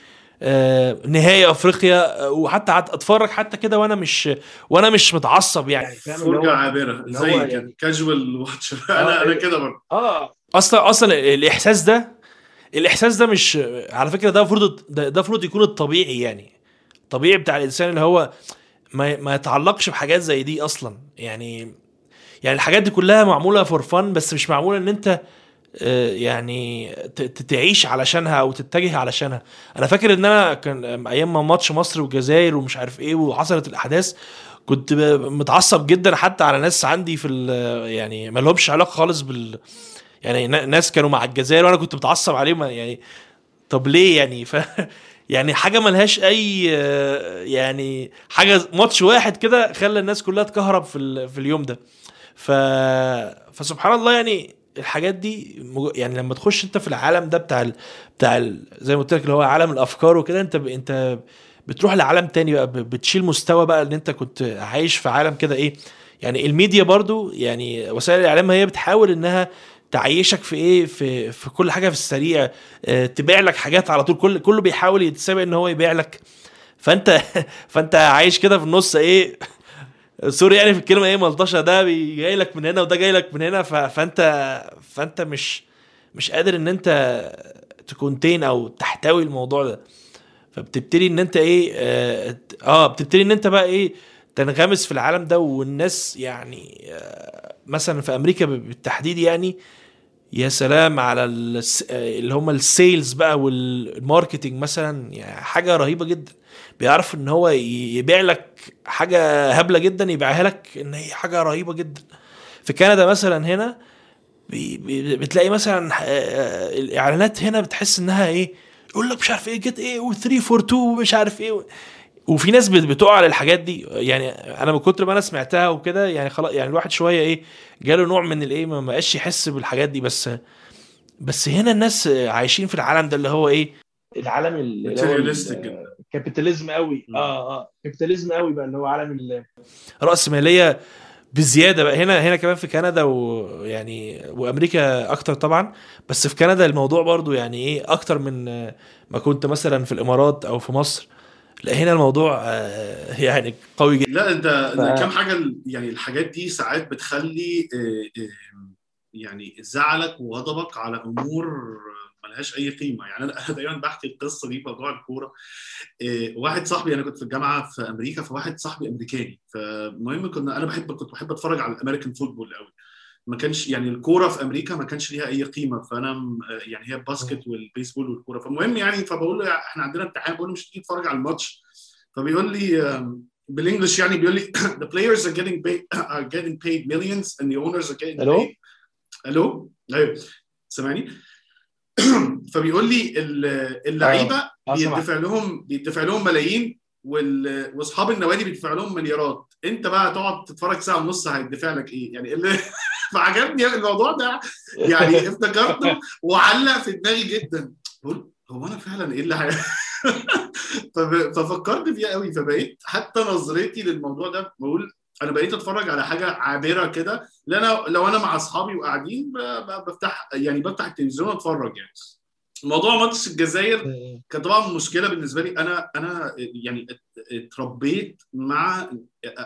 A: نهائي أفريقيا آه، وحتى قعدت أتفرج حتى كده وأنا مش وأنا مش متعصب يعني.
C: يعني
B: فرجة
C: هو عابرة
B: زي
C: يعني-
B: كاجوال واتش أنا أنا كده برضه.
C: آه.
A: أصلا أصلا الإحساس ده الإحساس ده مش على فكرة ده المفروض ده ده المفروض يكون الطبيعي يعني. الطبيعي بتاع الإنسان اللي هو ما ما يتعلقش بحاجات زي دي أصلا. يعني يعني الحاجات دي كلها معمولة فور فن بس مش معمولة إن أنت آه، يعني ت- ت- تعيش علشانها أو تتجه علشانها. أنا فاكر ان أنا كان أيام ما ماتش مصر والجزائر ومش عارف إيه وحصلت الاحداث كنت متعصب جدا حتى على ناس عندي في يعني ما لهمش علاقة خالص بال يعني نا- ناس كانوا مع الجزائر وأنا كنت متعصب عليهم يعني طب ليه يعني؟ ف يعني حاجة ملهاش أي آه، يعني حاجة ماتش واحد كده خلى الناس كلها تكهرب في في اليوم ده. ف فسبحان الله يعني الحاجات دي يعني لما تخش انت في العالم ده بتاع ال... بتاع ال... زي ما قلت لك اللي هو عالم الأفكار وكده انت ب... انت بتروح لعالم تاني بقى. بتشيل مستوى بقى ان انت كنت عايش في عالم كده إيه يعني الميديا برضو يعني وسائل الإعلام هي بتحاول إنها تعيشك في إيه في في كل حاجة في السريع آه تبيع لك حاجات على طول كل كله بيحاول يتسابق ان هو يبيع لك فانت فانت عايش كده في النص إيه sorry يعني في الكلمة إيه ملطشة ده جاي لك من هنا وده جاي لك من هنا. فانت فأنت مش مش قادر إن أنت ت contain أو تحتوي الموضوع ده فبتبتدي إن أنت إيه آه, آه بتبتدي إن أنت بقى إيه تنغمس في العالم ده والناس يعني آه مثلا في أمريكا بالتحديد يعني يا سلام على آه، اللي هم ال sales بقى وال marketing مثلا يعني حاجة رهيبة جدا بيعرف إن هو يبيع لك حاجة هبلة جدا يبيعها لك إن هي حاجة رهيبة جدا. في كندا مثلا هنا بتلاقي مثلا آه، الإعلانات هنا بتحس إنها إيه يقول لك مش عارف إيه get إيه و3 for 2 ومش عارف إيه وفي ناس بت- بتقع على الحاجات دي. يعني أنا من كتر ما أنا سمعتها وكده يعني خلاص يعني الواحد شوية إيه جاله نوع من الإيه ما بقاش يحس بالحاجات دي. بس بس هنا الناس عايشين في العالم ده اللي هو إيه
C: العالم اللي هو
B: ال
C: capitalism قوي. آه آه. capitalism قوي بقى اللي هو عالم ال-
A: رأسمالية بزيادة بقى. هنا هنا كمان في كندا ويعني وأمريكا أكتر طبعا. بس في كندا الموضوع برضو يعني إيه أكتر من ما كنت مثلا في الإمارات أو في مصر. لا هنا الموضوع آه، يعني قوي جدا.
B: لا أنت
C: ف-
B: كام حاجة يعني الحاجات دي ساعات بتخلي آه، آه، يعني زعلك وغضبك على أمور ملهاش أي قيمة. يعني أنا دايما بحكي القصة دي في موضوع الكورة. آه، واحد صاحبي أنا كنت في الجامعة في أمريكا فواحد صاحبي أمريكاني. فالمهم كنا أنا بحب كنت بحب أتفرج على ال American football قوي ما كانش يعني الكورة في أمريكا ما كانش ليها أي قيمة. فأنا يعني هي ال basket وال baseball والكورة. فالمهم يعني فبقول له إحنا عندنا امتحان. بقول له مش تيجي تتفرج على الماتش؟ فبيقول لي بال English يعني بيقول لي the players are getting paid are getting paid millions and the owners are getting paid ألو أيوه. سامعني؟ فبيقول لي ال- اللعيبة
C: آه، سامعك.
B: بيدفع لهم بيدفع لهم ملايين. وأصحاب النوادي بيدفع لهم مليارات. أنت بقى تقعد تتفرج ساعة ونص هيدفع لك إيه؟ يعني اللي فعجبني الموضوع ده. يعني افتكرته وعلق في دماغي جدا. بقول هو أنا فعلا إيه اللي ففكرت فيها قوي. فبقيت حتى نظرتي للموضوع ده بقول أنا بقيت اتفرج على حاجة عابره كده أنا لو أنا مع أصحابي وقاعدين بفتح يعني بفتح التلفزيون وأتفرج يعني. موضوع ماتش الجزائر كان طبعا مشكلة بالنسبة لي. أنا أنا يعني ات- اتربيت مع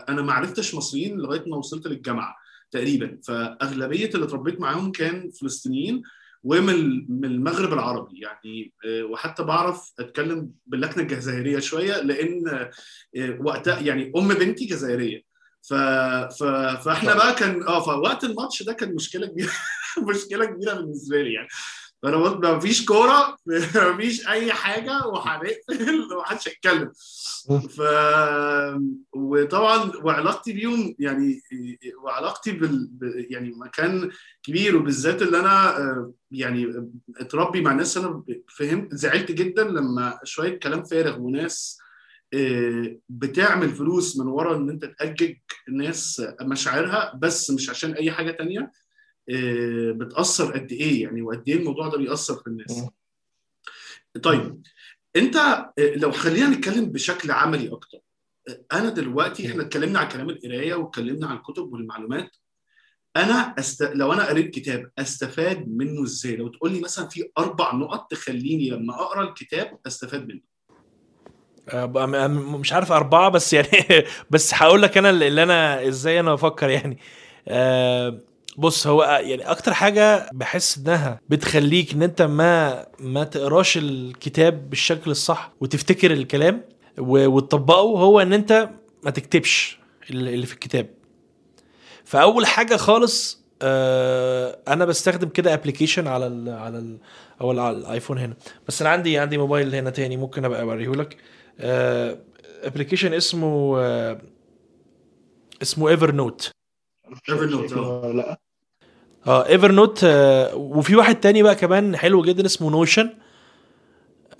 B: أنا ما عرفتش مصريين لغاية ما وصلت للجامعة تقريبا. فأغلبية اللي اتربيت معاهم كان فلسطينيين ومن من المغرب العربي يعني. آه، وحتى بعرف أتكلم باللكنة الجزائرية شوية لأن آه، وقتها يعني أم بنتي جزائرية. ف... ف... فاحنا بقى كان آه فوقت الماتش ده كان مشكلة كبيرة مشكلة كبيرة بالنسبة لي يعني. فأنا قلت ما فيش كورة ما فيش أي حاجة وهنقفل ومحدش هيتكلم. ف وطبعا وعلاقتي بيهم يعني وعلاقتي بال يعني مكان كبير وبالذات اللي أنا آه، يعني اتربي مع ناس أنا فهمت زعلت جدا لما شوية كلام فارغ وناس بتعمل فلوس من ورا إن أنت تأجج ناس مشاعرها بس مش عشان أي حاجة تانية آه، بتأثر قد إيه؟ يعني وقد إيه الموضوع ده بيأثر في الناس. طيب أنت آه، لو خلينا نتكلم بشكل عملي أكتر. آه، أنا دلوقتي إحنا اتكلمنا عن كلام القراية واتكلمنا عن الكتب والمعلومات. أنا أست... لو أنا قريت كتاب أستفاد منه إزاي؟ لو تقول لي مثلا في أربع نقط تخليني لما أقرأ الكتاب أستفاد منه.
A: آه، مش عارف أربعة بس يعني بس هقول لك أنا اللي أنا إزاي أنا بفكر يعني. آه، بص هو يعني أكتر حاجة بحس إنها بتخليك إن أنت ما ما تقراش الكتاب بالشكل الصح وتفتكر الكلام وتطبقه هو إن أنت ما تكتبش اللي في الكتاب. فأول حاجة خالص آه، أنا بستخدم كده ابلكيشن على ال على ال أو على الآيفون هنا. بس أنا عندي عندي موبايل هنا تاني ممكن أبقى أوريه لك application اسمه آه، اسمه Evernote
B: Evernote، آه.
C: لا.
A: آه Evernote وفي واحد تاني بقى كمان حلو جدا اسمه Notion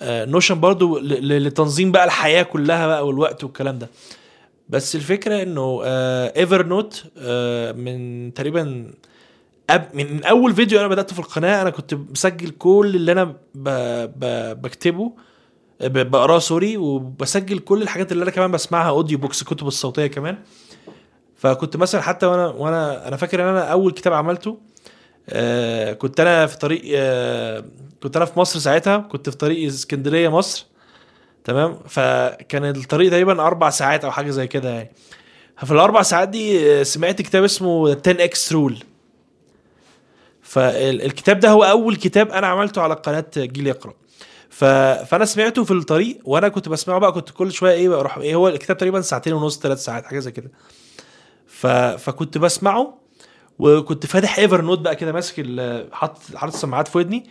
A: Notion برضو لتنظيم بقى الحياة كلها بقى والوقت والكلام ده. بس الفكرة إنه Evernote من تقريبا من أول فيديو أنا بدات في القناة أنا كنت مسجل كل اللي أنا بكتبه. بقراه sorry وبسجل كل الحاجات اللي أنا كمان بسمعها audio books كتب الصوتية كمان. فكنت مثلا حتى وأنا وأنا أنا فاكر إن أنا أول كتاب عملته آه كنت أنا في طريق آه كنت أنا في مصر ساعتها كنت في طريق اسكندرية مصر. تمام؟ فكان الطريق تقريبا أربع ساعات أو حاجة زي كده يعني. ففي الأربع ساعات دي آه، سمعت كتاب اسمه 10X Rule فالكتاب ده هو أول كتاب أنا عملته على قناة جيل يقرأ. ف... فانا سمعته في الطريق وأنا كنت بسمعه بقى كنت كل شوية إيه بروح إيه هو الكتاب تقريبا ساعتين ونص ثلاث ساعات حاجة زي كده. ف... فكنت بسمعه وكنت فاتح Evernote بقى كده ماسك حاطط حاطط السماعات في ودني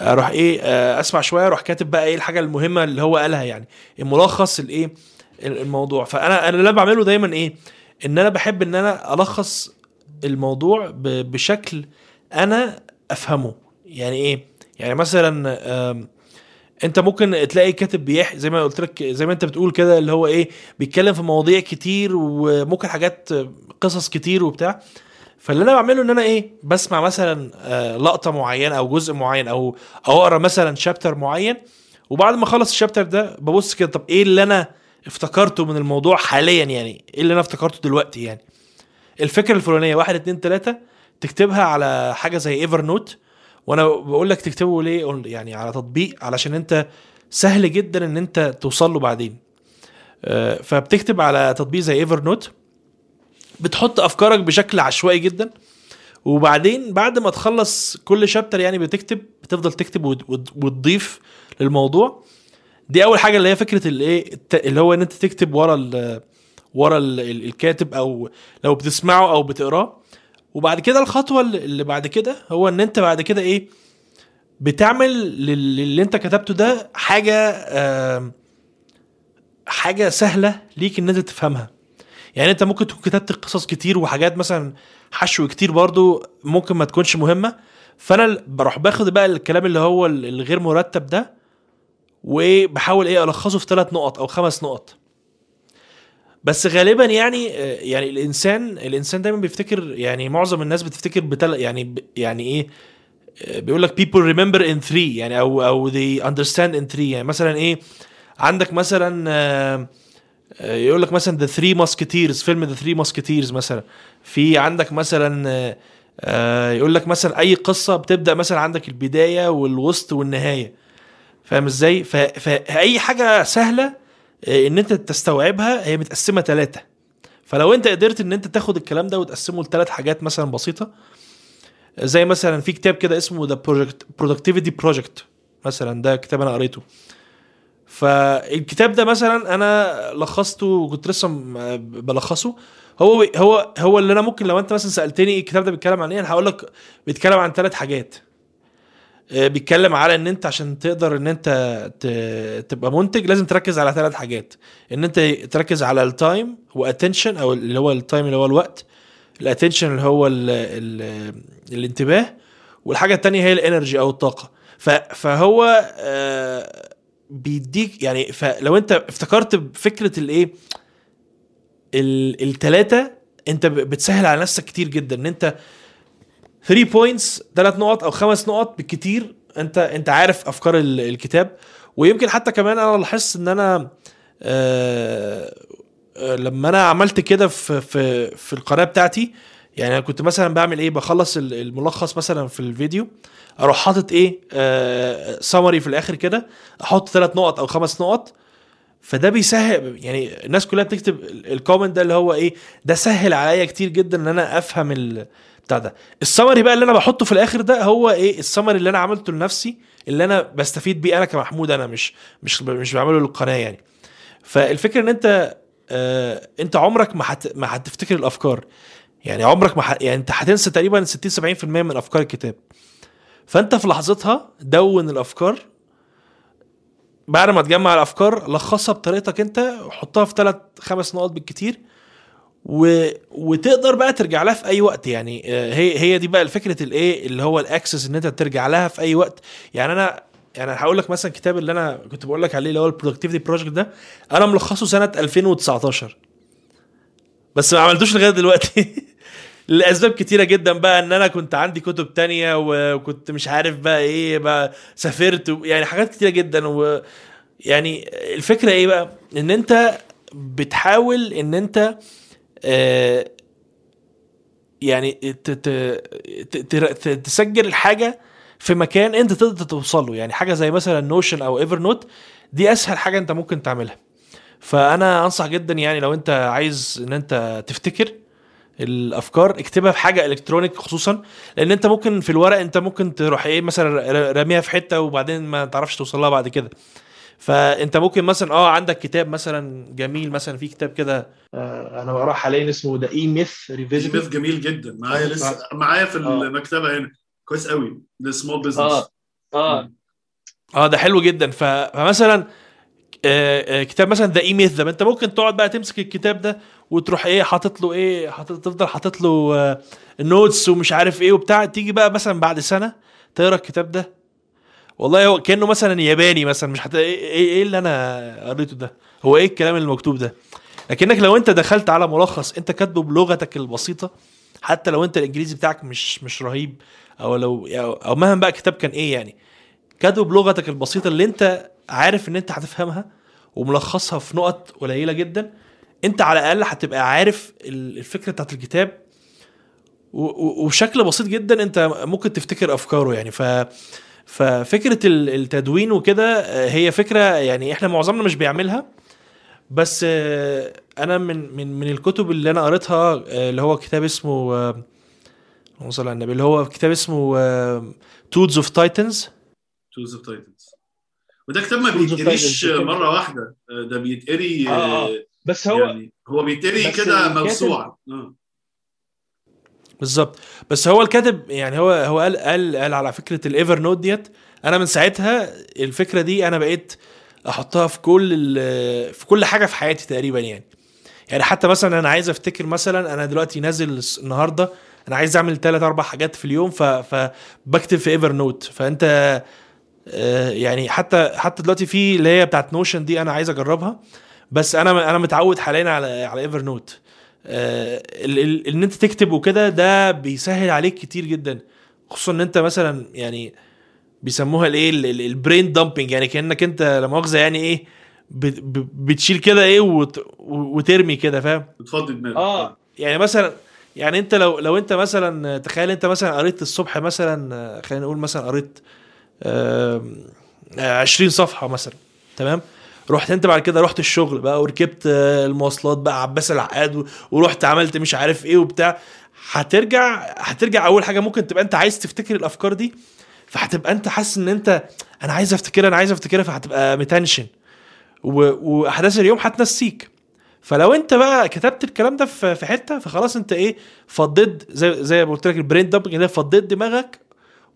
A: أروح إيه آه، اسمع شوية أروح كاتب بقى إيه الحاجة المهمة اللي هو قالها يعني الملخص الايه الموضوع. فأنا أنا اللي بعمله دايما إيه إن أنا بحب إن أنا ألخص الموضوع بشكل أنا أفهمه. يعني إيه؟ يعني مثلا انت ممكن تلاقي كاتب بيح زي ما قلت لك زي ما انت بتقول كده اللي هو إيه بيتكلم في مواضيع كتير وممكن حاجات قصص كتير وبتاع. فاللي أنا بعمله ان أنا إيه بسمع مثلا آه، لقطة معينة أو جزء معين أو أو أقرأ مثلا chapter معين وبعد ما أخلص ال chapter ده ببص كده طب إيه اللي أنا افتكرته من الموضوع حاليا يعني؟ إيه اللي أنا افتكرته دلوقتي يعني؟ الفكرة الفلانية واحد اتنين تلاتة تكتبها على حاجة زي Evernote وأنا بقول لك تكتبه ليه يعني على تطبيق علشان انت سهل جدا ان انت توصل له بعدين. آه، فبتكتب على تطبيق زي Evernote بتحط افكارك بشكل عشوائي جدا. وبعدين بعد ما تخلص كل شابتر يعني بتكتب بتفضل تكتب وت- وت- وتضيف للموضوع. دي أول حاجة اللي هي فكرة الايه اللي هو إن أنت تكتب ورا ورا ال ال- الكاتب أو لو بتسمعه أو بتقراه. وبعد كده الخطوة اللي بعد كده هو إن أنت بعد كده إيه بتعمل لل- للي أنت كتبته ده حاجة آم، حاجة سهلة ليك إن أنت تفهمها. يعني أنت ممكن تكون كتبت قصص كتير وحاجات مثلا حشو كتير برضو ممكن ما تكونش مهمة. فأنا بروح باخد بقى الكلام اللي هو ال- الغير مرتب ده وبحاول إيه ألخصه في ثلاث نقط أو خمس نقط. بس غالبا يعني آه، يعني الإنسان الإنسان دايما بيفتكر يعني معظم الناس بتفتكر بتل يعني يعني إيه آه، بيقول لك people remember in three يعني أو أو they understand in three. يعني مثلا إيه عندك مثلا آه، يقول لك مثلا The Three Musketeers فيلم The Three Musketeers مثلا. في عندك مثلا يقول لك مثلا أي قصة بتبدأ مثلا عندك البداية والوسط والنهاية. فاهم إزاي؟ فاي حاجة سهلة إن أنت تستوعبها هي متقسمة ثلاثة فلو أنت قدرت إن أنت تاخد الكلام ده وتقسمه لثلاث حاجات مثلا بسيطة زي مثلا في كتاب كده اسمه The Productivity Project مثلا ده كتاب أنا قريته. فالكتاب ده مثلا أنا لخصته وكنت لسه م- بلخصه. هو هو هو اللي أنا ممكن لو أنت مثلا سألتني الكتاب ده بيتكلم عن إيه أنا هقول لك بيتكلم عن ثلاث حاجات. آه، بيتكلم على إن أنت عشان تقدر إن أنت تبقى منتج لازم تركز على ثلاث حاجات. إن أنت تركز على ال time و attention أو اللي هو ال time اللي هو الوقت ال attention اللي هو ال ال الانتباه والحاجة التانية هي ال energy أو الطاقة. فهو آه، بيديك يعني فلو أنت افتكرت بفكرة الإيه؟ الثلاثه أنت بتسهل على نفسك كتير جدا. إن أنت 3 points ثلاث نقط أو خمس نقط بالكتير. أنت أنت عارف أفكار ال- الكتاب. ويمكن حتى كمان أنا لاحظت إن أنا آه آه، لما أنا عملت كده في في في القناة بتاعتي يعني أنا كنت مثلا بعمل إيه؟ بخلص ال- الملخص مثلا في الفيديو أروح حاطط إيه؟ آه سمري في الآخر كده أحط ثلاث نقط أو خمس نقط. فده بيسهل يعني الناس كلها بتكتب ال- ال comment ده اللي هو إيه؟ ده سهل عليا كتير جدا إن أنا أفهم بتاع ده السمري بقى اللي أنا بحطه في الآخر ده هو إيه؟ السمري اللي أنا عملته لنفسي اللي أنا بستفيد بيه أنا كمحمود أنا مش مش مش بعمله للقناة يعني. فالفكرة إن أنت آه أنت عمرك ما حت ما هتفتكر الأفكار. يعني عمرك ما ح... يعني أنت هتنسى تقريبا 60 70% من أفكار الكتاب. فأنت في لحظتها دون الأفكار. بعد ما تجمع الأفكار لخصها بطريقتك أنت وحطها في ثلاث خمس نقط بالكتير. و... وتقدر بقى ترجع لها في أي وقت يعني. آه، هي هي دي بقى الفكرة الايه اللي هو الاكسس إن أنت ترجع لها في أي وقت. يعني أنا يعني هقول لك مثلا الكتاب اللي أنا كنت بقول لك عليه اللي هو ال productivity project ده أنا ملخصه سنة 2019 بس ما عملتوش لغاية دلوقتي. لأسباب كتيرة جدا بقى إن أنا كنت عندي كتب تانية وكنت مش عارف بقى إيه بقى سافرت يعني حاجات كتيرة جدا. و يعني الفكرة إيه بقى؟ إن أنت بتحاول إن أنت آه يعني ت- ت- تسجل الحاجة في مكان انت تقدر توصل له يعني حاجة زي مثلا Notion أو Evernote دي أسهل حاجة انت ممكن تعملها. فأنا أنصح جدا يعني لو انت عايز إن انت تفتكر الأفكار اكتبها في حاجة electronic خصوصا لأن انت ممكن في الورق انت ممكن تروح إيه مثلا راميها في حتة وبعدين ما تعرفش توصل لها بعد كده. فأنت ممكن مثلا آه عندك كتاب مثلا جميل مثلا في كتاب كده آه أنا بقراه حاليا اسمه The E-Myth Revisited
B: business جميل جدا. معايا لسه معايا في
A: آه.
B: المكتبة هنا. كويس قوي. ده small business
C: آه. آه
A: آه ده حلو جدا. فمثلا آه، آه، كتاب مثلا The E-Myth ده أنت ممكن تقعد بقى تمسك الكتاب ده وتروح إيه حاطط له إيه حاطط تفضل حاطط له notes ومش عارف إيه وبتاع. تيجي بقى مثلا بعد سنة تقرأ الكتاب ده والله هو كأنه مثلا ياباني مثلا مش حتى إيه إيه إيه اللي أنا قريته ده؟ هو إيه الكلام اللي مكتوب ده؟ لكنك لو أنت دخلت على ملخص أنت كاتبه بلغتك البسيطة حتى لو أنت الإنجليزي بتاعك مش مش رهيب أو لو أو, مهما بقى الكتاب كان إيه يعني كاتبه بلغتك البسيطة اللي أنت عارف إن أنت هتفهمها وملخصها في نقط قليلة جدا أنت على الأقل هتبقى عارف ال- الفكرة بتاعت الكتاب وبشكل بسيط جدا أنت ممكن تفتكر أفكاره يعني. ف ففكرة ال- التدوين وكده آه، هي فكرة يعني إحنا معظمنا مش بيعملها بس آه، أنا من من من الكتب اللي أنا قريتها آه، اللي هو كتاب اسمه اللهم صل على النبي اللي هو كتاب اسمه Tools of Titans
B: Tools of Titans وده كتاب ما بيتقريش. مرة واحدة ده بيتقري
C: آه،
B: آه،
C: بس هو
B: يعني هو بيتقري كده موسوعة آه.
A: بالظبط. بس هو الكاتب يعني هو هو قال قال قال على فكرة ال Evernote ديت أنا من ساعتها الفكرة دي أنا بقيت أحطها في كل في كل حاجة في حياتي تقريبا يعني. يعني حتى مثلا أنا عايز أفتكر مثلا أنا دلوقتي نازل النهارده أنا عايز أعمل ثلاث أربع حاجات في اليوم فبكتب في Evernote فأنت آه، يعني حتى حتى دلوقتي في اللي هي بتاعت Notion دي أنا عايز أجربها بس أنا أنا متعود حاليا على على Evernote إن أنت تكتب وكده ده بيسهل عليك كتير جدا. خصوصا إن أنت مثلا يعني بيسموها الإيه البرين دامبنج يعني كأنك أنت لا مؤاخذة يعني إيه بتشيل كده إيه وت- وترمي كده فاهم؟
B: بتفضي دماغك.
C: آه
A: يعني مثلا يعني أنت لو لو أنت مثلا تخيل أنت مثلا قريت الصبح مثلا آه، خلينا نقول مثلا قريت آم، آه، 20 صفحة مثلا تمام؟ رحت انت بعد كده رحت الشغل بقى وركبت المواصلات بقى عباس العقاد ورحت عملت مش عارف إيه وبتاع. هترجع هترجع أول حاجة ممكن تبقى انت عايز تفتكر الأفكار دي فهتبقى انت حاسس ان انت أنا عايز أفتكرها أنا عايز أفتكرها فهتبقى متنشن. وأحداث اليوم هتنسيك. فلو انت بقى كتبت الكلام ده في حتة فخلاص انت إيه فضيت زي زي ما قلت لك ال brain dumping ده فضيت دماغك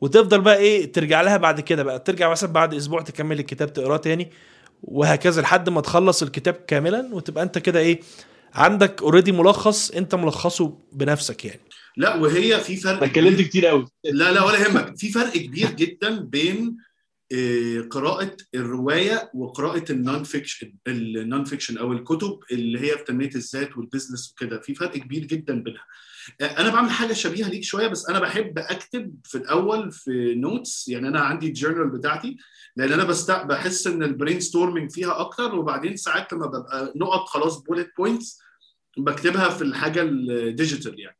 A: وتفضل بقى إيه ترجع لها بعد كده بقى. ترجع مثلا بعد أسبوع تكمل الكتاب تقراه تاني. وهكذا لحد ما تخلص الكتاب كاملا وتبقى أنت كده إيه عندك already ملخص أنت ملخصه بنفسك يعني.
B: لا وهي في فرق
C: اتكلمت كتير قوي
B: لا لا ولا يهمك. في فرق كبير جدا بين آه، قراءة الرواية وقراءة ال non-fiction ال non-fiction أو الكتب اللي هي في تنمية الذات وال business وكده. في فرق كبير جدا بينها. آه، أنا بعمل حاجة شبيهة ليك شوية بس أنا بحب أكتب في الأول في notes يعني أنا عندي ال journal بتاعتي. لأن أنا بست... بحس إن ال brainstorming فيها أكتر وبعدين ساعات لما ببقى نقط خلاص bullet points بكتبها في الحاجة ال digital يعني.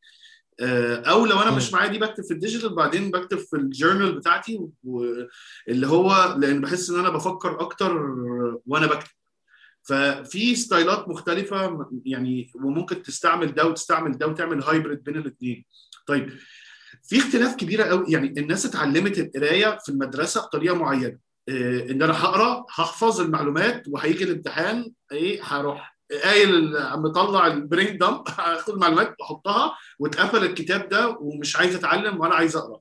B: أو لو أنا مش معايا دي بكتب في ال digital بعدين بكتب في ال journal بتاعتي اللي هو لأن بحس إن أنا بفكر أكتر وأنا بكتب. ففي style ات مختلفة يعني وممكن تستعمل ده وتستعمل ده وتعمل hybrid بين الاثنين طيب في اختلاف كبيره قوي يعني الناس اتعلمت القراية في المدرسة بطريقة معينة. إن أنا هقرأ هحفظ المعلومات وهيجي الامتحان إيه هروح قايل مطلع ال brain dump هاخد المعلومات واحطها واتقفل الكتاب ده ومش عايز أتعلم ولا عايز أقرأ.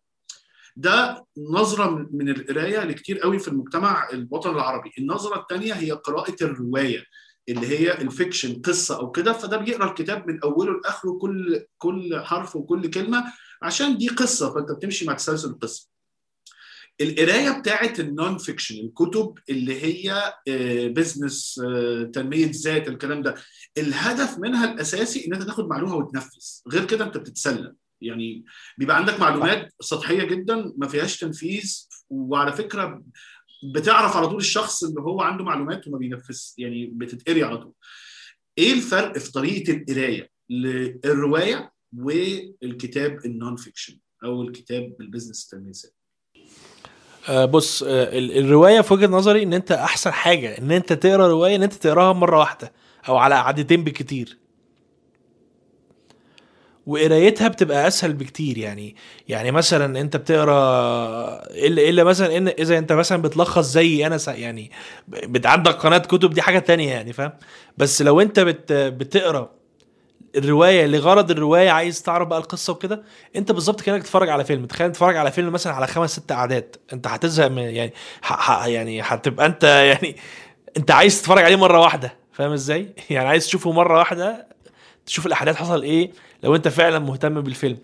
B: ده نظرة من القراية لكتير قوي في المجتمع الوطني العربي. النظرة الثانية هي قراءة الرواية اللي هي ال fiction قصة أو كده فده بيقرأ الكتاب من أوله لآخره كل كل حرف وكل كلمة عشان دي قصة فأنت بتمشي مع تسلسل القصة القراية بتاعت ال non-fiction الكتب اللي هي business تنمية ذات الكلام ده الهدف منها الأساسي إن أنت تاخد معلومة وتنفذ. غير كده أنت بتتسلى يعني بيبقى عندك معلومات سطحية جدا ما فيهاش تنفيذ وعلى فكرة بتعرف على طول الشخص اللي هو عنده معلومات وما بينفذ يعني بتتقري على طول. إيه الفرق في طريقة القراية للرواية والكتاب ال non-fiction أو الكتاب بال business التنميه الذاتيه
A: آه بص آه الرواية في وجهة نظري إن أنت أحسن حاجة إن أنت تقرأ رواية إن أنت تقراها مرة واحدة أو على قعدتين بالكتير وقرايتها بتبقى أسهل بكتير يعني يعني مثلا أنت بتقرأ الا إلا مثلا إن إذا أنت مثلا بتلخص زي أنا يعني عندك قناة كتب دي حاجة تانية يعني فاهم؟ بس لو أنت بت بتقرأ الرواية لغرض الرواية عايز تعرف بقى القصة وكده انت بالظبط كأنك تتفرج على فيلم. تخيل تتفرج على فيلم مثلا على خمس ست قعدات انت هتزهق من يعني ح ح يعني هتبقى انت يعني انت عايز تتفرج عليه مرة واحدة. فاهم إزاي؟ يعني عايز تشوفه مرة واحدة تشوف الأحداث حصل إيه لو انت فعلا مهتم بالفيلم.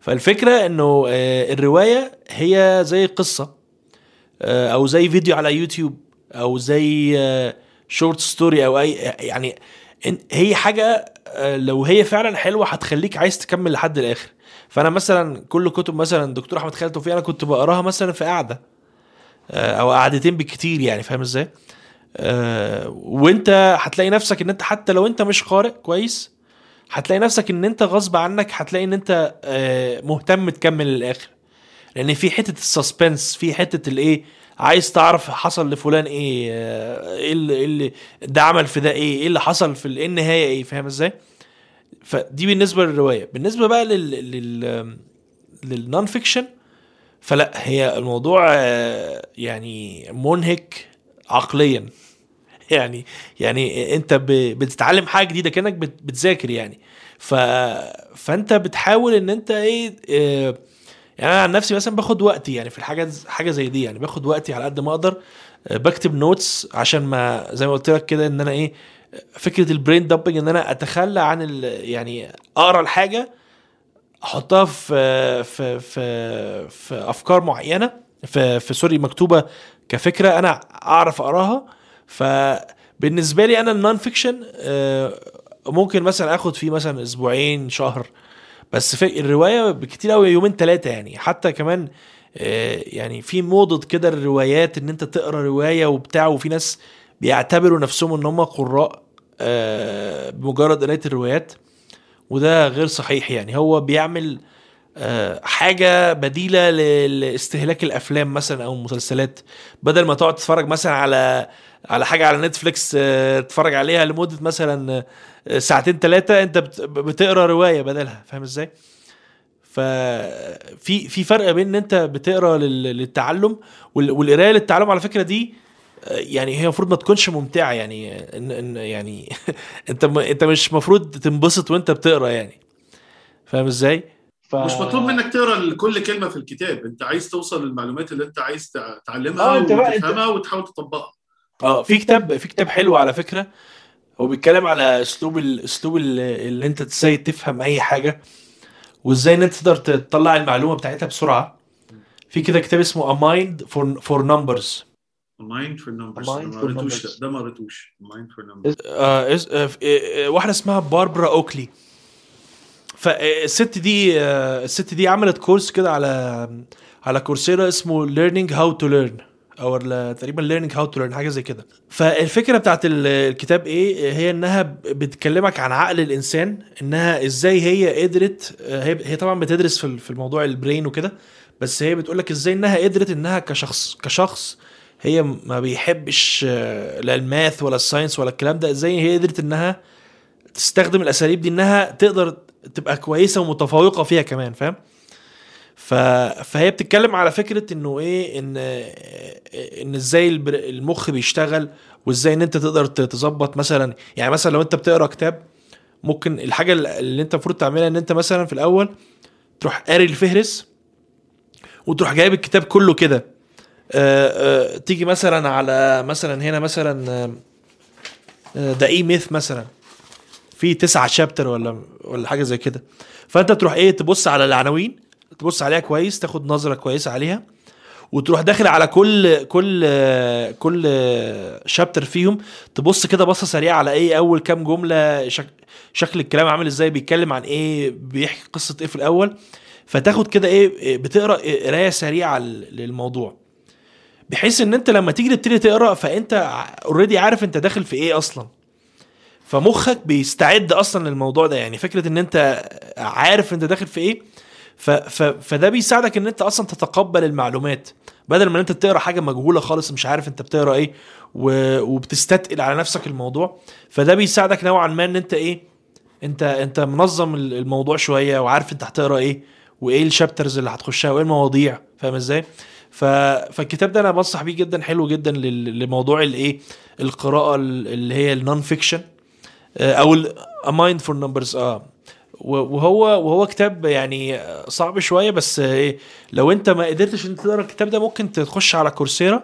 A: فالفكرة انه الرواية هي زي قصة أو زي فيديو على يوتيوب أو زي short story أو أي يعني هي حاجة لو هي فعلا حلوة هتخليك عايز تكمل لحد الآخر. فأنا مثلا كل كتب مثلا دكتور أحمد خالد توفيق أنا كنت بقراها مثلا في قعده أو قعدتين بالكتير يعني فاهم إزاي؟ وأنت هتلاقي نفسك إن أنت حتى لو أنت مش قارئ كويس هتلاقي نفسك إن أنت غصب عنك هتلاقي إن أنت مهتم تكمل للآخر. لأن في حتة ال suspense في حتة الإيه؟ عايز تعرف حصل لفلان إيه إيه اللي, اللي ده عمل في ده إيه إيه اللي حصل في إيه النهاية إيه فاهم إزاي؟ فدي بالنسبة للرواية. بالنسبة بقى لل لل لل non-fiction فلا هي الموضوع يعني منهك عقليا. يعني يعني انت بتتعلم حاجة جديدة كأنك بتذاكر يعني. ف... فانت بتحاول ان انت إيه آه، يعني أنا عن نفسي مثلا باخد وقتي يعني في الحاجة حاجة زي دي يعني باخد وقتي على قد ما أقدر آه، بكتب notes عشان ما زي ما قلت لك كده إن أنا إيه فكرة ال brain dumping إن أنا أتخلى عن. يعني أقرأ الحاجة أحطها في في في في أفكار معينة في في sorry مكتوبة كفكرة أنا أعرف أقراها فبالنسبة لي أنا ال non-fiction آه، ممكن مثلا آخد فيه مثلا أسبوعين شهر بس في الرواية بكتير قوي يومين ثلاثة يعني. حتى كمان آه، يعني في موضة كده الروايات إن أنت تقرأ رواية وبتاع وفي ناس بيعتبروا نفسهم إن هم قراء آه، بمجرد قرايه الروايات وده غير صحيح يعني. هو بيعمل آه، حاجة بديلة لاستهلاك الأفلام مثلا أو المسلسلات. بدل ما تقعد تتفرج مثلا على على حاجة على نتفليكس تتفرج عليها لمدة مثلا ساعتين ثلاثة انت بت- بتقرأ رواية بدلها فاهم إزاي ففي في فرق بين إن انت بتقرأ لل- للتعلم وال- والقراية للتعلم على فكرة دي يعني هي المفروض ما تكونش ممتعة يعني ان ان يعني انت انت مش المفروض تنبسط وانت بتقرأ يعني فاهم إزاي؟
C: ف...
B: مش مطلوب منك تقرأ كل كلمة في الكتاب انت عايز توصل للمعلومات اللي انت عايز تع- تعلمها
C: بقى-
B: وتفهمها وتحاول تطبقها
A: آه في كتاب في كتاب حلو على فكرة هو بيتكلم على أسلوب الاسلوب اللي اللي أنت إزاي تفهم أي حاجة وإزاي إن أنت تقدر تطلع المعلومة بتاعتها بسرعة. في كده كتاب اسمه A Mind for for Numbers.
B: Numbers
C: Mind for ما
B: قريتوش.
C: Numbers.
B: ده ده ما قريتوش. Mind for Numbers
A: آه آه، آه، واحدة اسمها باربرا اوكلي فالست دي آه، الست دي عملت course كده على على كورسيرا اسمه learning how to learn. أو تقريبا learning how to learn حاجة زي كده. فالفكرة بتاعت ال- الكتاب إيه؟ هي إنها بتكلمك عن عقل الإنسان إنها إزاي هي قدرت هي طبعا بتدرس في ال- في الموضوع ال brain وكده بس هي بتقول لك إزاي إنها قدرت إنها كشخص كشخص هي ما بيحبش لا ال math ولا ال science ولا الكلام ده إزاي هي قدرت إنها تستخدم الأساليب دي إنها تقدر تبقى كويسة ومتفوقة فيها كمان فاهم؟ ف... فهي بتتكلم على فكرة انه إيه ان ان إزاي المخ بيشتغل وازاي ان انت تقدر تظبط مثلا يعني مثلا لو انت بتقرأ كتاب ممكن الحاجة اللي انت المفروض تعملها ان انت مثلا في الأول تروح قاري الفهرس وتروح جايب الكتاب كله كده. آه، آه، تيجي مثلا على مثلا هنا مثلا ذا اي ميث مثلا. في تسعة شابتر ولا ولا حاجة زي كده. فانت تروح إيه تبص على العناوين تبص عليها كويس تاخد نظرة كويسة عليها وتروح داخل على كل كل كل شابتر فيهم تبص كده بصة سريعة على إيه أول كام جملة شك شكل الكلام عامل إزاي بيتكلم عن إيه بيحكي قصة إيه في الأول فتاخد كده إيه بتقرأ قراية سريعة للموضوع. بحيث إن أنت لما تيجي تبتدي تقرأ فأنت اوريدي عارف أنت داخل في إيه أصلا. فمخك بيستعد أصلا للموضوع ده يعني فكرة إن أنت عارف أنت داخل في إيه ف ف فده بيساعدك إن أنت أصلا تتقبل المعلومات. بدل ما أنت بتقرأ حاجة مجهولة خالص مش عارف أنت بتقرأ إيه. وبتستثقل على نفسك الموضوع. فده بيساعدك نوعا ما إن أنت إيه أنت أنت منظم الموضوع شوية وعارف أنت هتقرأ إيه وإيه ال chapters اللي هتخشها وإيه المواضيع. فاهم إزاي؟ ف... فالكتاب ده أنا بنصح بيه جدا حلو جدا لل... لموضوع الايه القراءة اللي هي ال non-fiction أو A Mind for Numbers آه. وهو وهو كتاب يعني صعب شوية بس إيه لو أنت ما قدرتش أنت تقرأ الكتاب ده ممكن تخش على كورسيرا.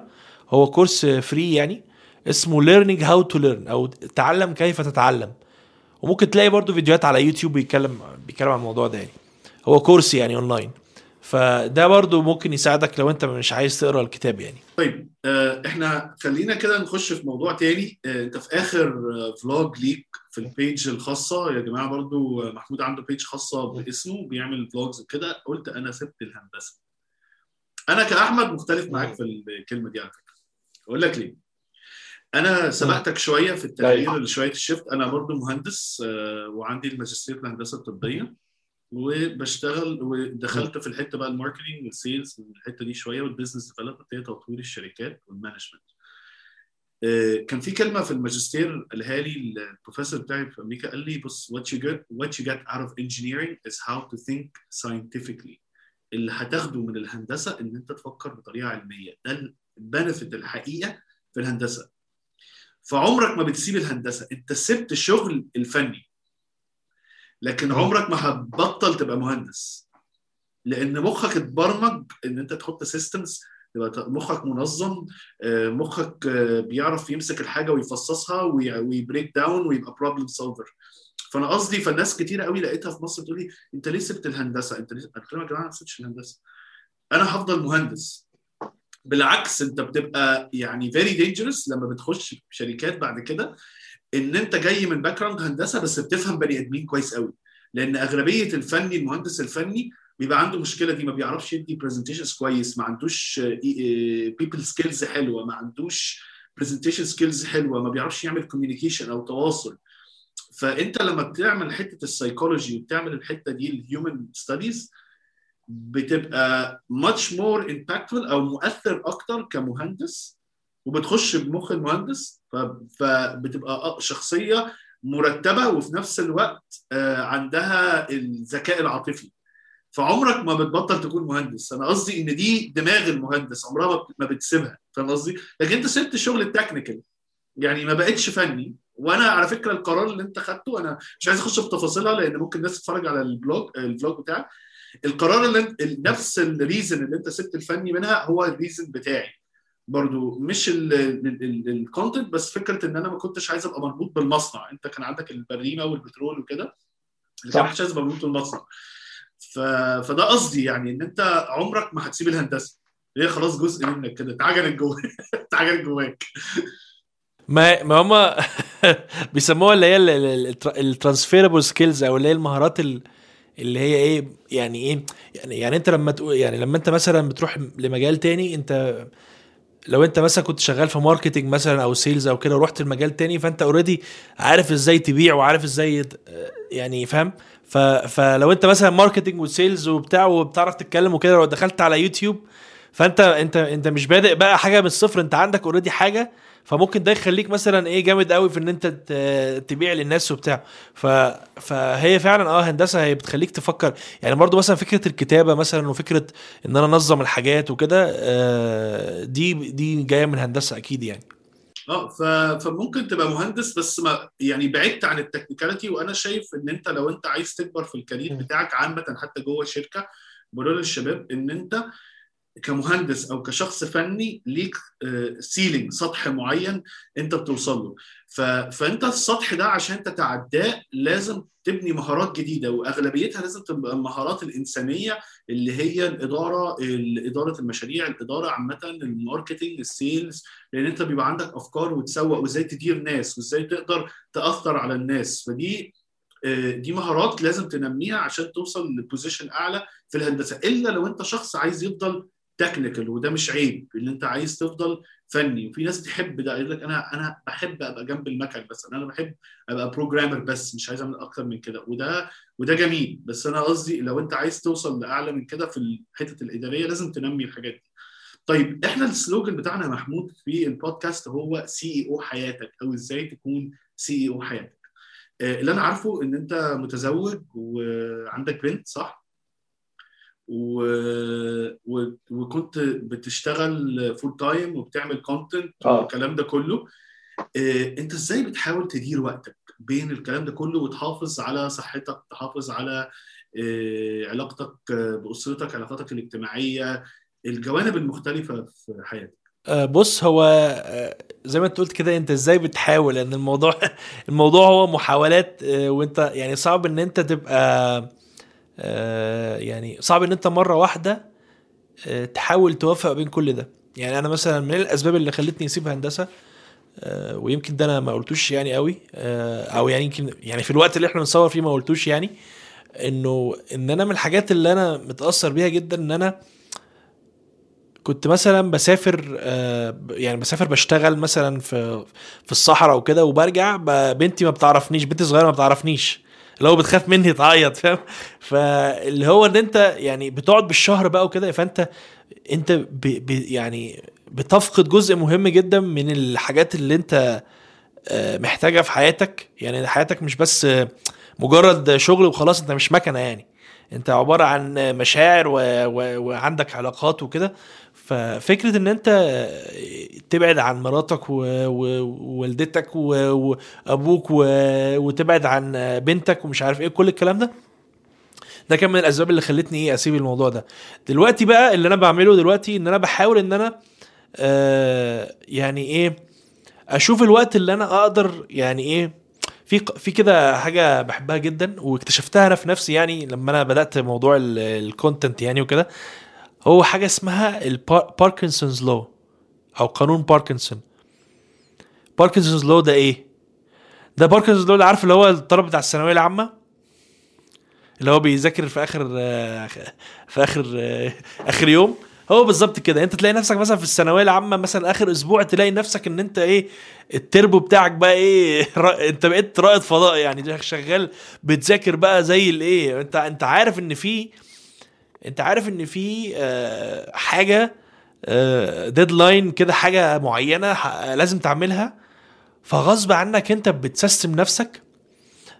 A: هو course free يعني اسمه Learning How to Learn أو تعلم كيف تتعلم. وممكن تلاقي برضو فيديوهات على يوتيوب بيتكلم بيتكلم عن الموضوع ده يعني. هو course يعني اونلاين فده برضو ممكن يساعدك لو انت مش عايز تقرأ الكتاب يعني.
B: طيب آه، إحنا خلينا كده نخش في موضوع تاني. آه، انت في آخر آه، vlog ليك في ال page الخاصة يا جماعة برضو آه، محمود عنده page خاصة باسمه بيعمل vlogs وكده قلت أنا سبت الهندسة. أنا كأحمد مختلف معاك في الكلمة دي على فكرة. أقول لك ليه. أنا سبقتك شوية في التغيير لشوية ال shift. أنا برضو مهندس آه، وعندي الماجستير في الهندسة الطبية. وبشتغل ودخلت في الحتة بقى ال marketing وال sales الحته دي شوية وال business development هي تطوير الشركات وال management. كان في كلمة في الماجستير قالها لي البروفيسور بتاعي في أمريكا قال لي بص what you get what you get out of engineering is how to think scientifically. اللي هتاخده من الهندسة إن أنت تفكر بطريقة علمية. ده ال benefit الحقيقة في الهندسة. فعمرك ما بتسيب الهندسة. أنت سبت الشغل الفني. لكن. عمرك ما هتبطل تبقى مهندس. لأن مخك اتبرمج إن أنت تحط systems مخك منظم آه، مخك آه، بيعرف يمسك الحاجة ويفصصها وي- وي break down ويبقى problem solver فأنا قصدي فالناس كتير قوي لقيتها في مصر تقول لي أنت ليه سبت الهندسة؟ أنت ليه قلت لهم يا جماعة أنا ما سبتش الهندسة. أنا هفضل مهندس. بالعكس أنت بتبقى يعني very dangerous لما بتخش شركات بعد كده. إن أنت جاي من background هندسة بس بتفهم بني آدمين كويس قوي. لأن أغلبية الفني المهندس الفني بيبقى عنده مشكلة دي ما بيعرفش يدي presentations كويس ما عندوش people skills حلوة ما عندوش presentation skills حلوة ما بيعرفش يعمل communication أو تواصل. فأنت لما بتعمل حتة السايكولوجي وبتعمل الحتة دي ال human studies بتبقى much more impactful أو مؤثر أكتر كمهندس وبتخش بمخ المهندس فبتبقى شخصية مرتبة وفي نفس الوقت آه، عندها الذكاء العاطفي. فعمرك ما بتبطل تكون مهندس. أنا قصدي إن دي دماغ المهندس عمرها ما بت- ما بتسيبها. فاهم قصدي؟ لكن أنت سبت الشغل ال technical. يعني ما بقتش فني. وأنا على فكرة القرار اللي أنت خدته أنا مش عايز أخش في تفاصيلها لأن ممكن الناس تتفرج على ال blog ال vlog بتاعك. القرار اللي نفس ال reason اللي أنت سبت الفني منها هو ال reason بتاعي. برضو مش ال content بس فكرة إن أنا ما كنتش عايز أبقى مربوط بالمصنع. أنت كان عندك البريمة والبترول وكده اللي
C: صح.
B: كان مش عايز ابقى مربوط بالمصنع. ف... فده قصدي يعني إن أنت عمرك ما هتسيب الهندسة. هي خلاص جزء منك كده اتعجنت جواك اتعجنت جواك.
A: ما ما هم بيسموها اللي هي ال transferable skills أو اللي هي المهارات ال- اللي هي إيه يعني إيه يعني يعني أنت لما تقول يعني لما أنت مثلا بتروح لمجال تاني أنت لو انت مثلا كنت شغال في marketing مثلا أو sales أو كده ورحت المجال تاني فأنت already عارف إزاي تبيع وعارف إزاي يعني فاهم. فلو انت مثلا marketing و sales وبتاع وبتعرف تتكلم وكده لو دخلت على يوتيوب فأنت انت انت مش بادئ بقى حاجة من الصفر انت عندك already حاجة فممكن ده يخليك مثلا إيه جامد قوي في إن أنت تبيع للناس وبتاع. ف... فهي فعلا آه هندسة هي بتخليك تفكر. يعني برضو مثلا فكرة الكتابة مثلا وفكرة إن أنا أنظم الحاجات وكده آه، دي دي جاية من هندسة أكيد يعني.
B: آه ف... فممكن تبقى مهندس بس ما يعني بعدت عن ال technicality. وأنا شايف إن أنت لو أنت عايز تكبر في ال
A: career.
B: بتاعك عامة حتى جوه الشركة بقول للشباب إن أنت كمهندس أو كشخص فني ليك ceiling سطح معين أنت بتوصل له. ف... فأنت السطح ده عشان تتعداه لازم تبني مهارات جديدة وأغلبيتها لازم تبقى المهارات الإنسانية اللي هي الإدارة إدارة المشاريع الإدارة عامة ال marketing ال sales لأن أنت بيبقى عندك أفكار وتسوق وإزاي تدير ناس وإزاي تقدر تأثر على الناس. فدي آه، دي مهارات لازم تنميها عشان توصل ل position أعلى في الهندسة. إلا لو أنت شخص عايز يفضل technical وده مش عيب. ان انت عايز تفضل فني. وفي ناس تحب ده يقول لك أنا أنا بحب أبقى جنب المكن بس. أنا بحب أبقى programmer بس مش عايز أعمل أكتر من كده. وده وده جميل. بس أنا قصدي لو أنت عايز توصل لأعلى من كده في الحته الإدارية لازم تنمي الحاجات دي. طيب إحنا ال slogan بتاعنا يا محمود في البودكاست هو CEO حياتك أو إزاي تكون CEO حياتك. آه، اللي أنا عارفه إن أنت متزوج وعندك بنت صح؟ و... و... وكنت بتشتغل full time وبتعمل content
C: آه.
B: والكلام ده كله. آه، انت إزاي بتحاول تدير وقتك بين الكلام ده كله وتحافظ على صحتك تحافظ على آه، علاقتك بأسرتك علاقاتك الاجتماعية الجوانب المختلفة في حياتك؟
A: آه، بص هو زي ما انت قلت كده انت إزاي بتحاول؟ لأن الموضوع الموضوع هو محاولات وانت يعني صعب إن انت تبقى يعني صعب إن أنت مرة واحدة آه، تحاول توفق بين كل ده. يعني أنا مثلا من الأسباب اللي خلتني أسيب هندسة آه، ويمكن ده أنا ما قلتوش يعني قوي آه، أو يعني يمكن يعني في الوقت اللي إحنا بنصور فيه ما قلتوش يعني إنه إن أنا من الحاجات اللي أنا متأثر بيها جدا إن أنا كنت مثلا بسافر آه، يعني بسافر بشتغل مثلا في في الصحراء وكده وبرجع بنتي ما بتعرفنيش بنتي صغيرة ما بتعرفنيش. هو بتخاف مني تعيط فاهم؟ فاللي هو إن أنت يعني بتقعد بالشهر بقى وكده فأنت أنت ب ب يعني بتفقد جزء مهم جدا من الحاجات اللي أنت آه، محتاجها في حياتك. يعني حياتك مش بس مجرد شغل وخلاص أنت مش مكنة يعني. أنت عبارة عن مشاعر و... و... وعندك علاقات وكده. ففكرة إن أنت تبعد عن مراتك ووالدتك وأبوك وتبعد عن بنتك ومش عارف إيه كل الكلام ده ده كان من الأسباب اللي خلتني إيه أسيب الموضوع ده. دلوقتي بقى اللي أنا بعمله دلوقتي إن أنا بحاول إن أنا آه يعني إيه أشوف الوقت اللي أنا أقدر يعني إيه في في كده حاجة بحبها جدا واكتشفتها أنا في نفسي يعني لما أنا بدأت موضوع ال content يعني وكده. هو حاجة اسمها ال Parkinson's law أو قانون باركنسون Parkinson's law ده إيه؟ ده Parkinson's law اللي عارف اللي هو الطلب بتاع الثانوية العامة؟ اللي هو بيذاكر في آخر في آخر آخر يوم؟ هو بالظبط كده. أنت تلاقي نفسك مثلا في الثانوية العامة مثلا آخر أسبوع تلاقي نفسك إن أنت إيه التربو بتاعك بقى إيه أنت بقيت رائد فضاء يعني. شغال بتذاكر بقى زي الايه أنت أنت عارف إن في انت عارف ان في آه، حاجة deadline كده حاجة معينة لازم تعملها فغصب عنك انت بتسيستم نفسك.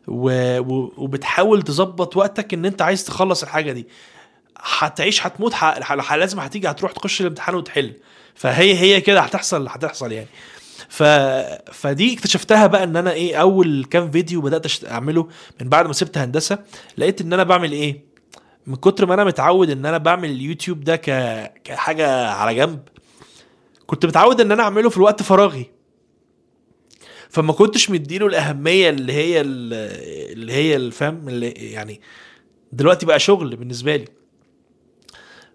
A: وبتحاول تظبط وقتك ان انت عايز تخلص الحاجة دي هتعيش هتموت. لازم هتيجي هتروح تخش الامتحان وتحل فهي هي كده هتحصل هتحصل يعني ف... فدي اكتشفتها بقى ان أنا إيه اول كام فيديو بدأت اعمله من بعد ما سبت هندسة لقيت ان أنا بعمل إيه من كتر ما أنا متعود إن أنا بعمل اليوتيوب ده ك... كحاجة على جنب كنت متعود إن أنا أعمله في الوقت فراغي. فما كنتش مديله الأهمية اللي هي اللي هي الفهم اللي يعني دلوقتي بقى شغل بالنسبة لي.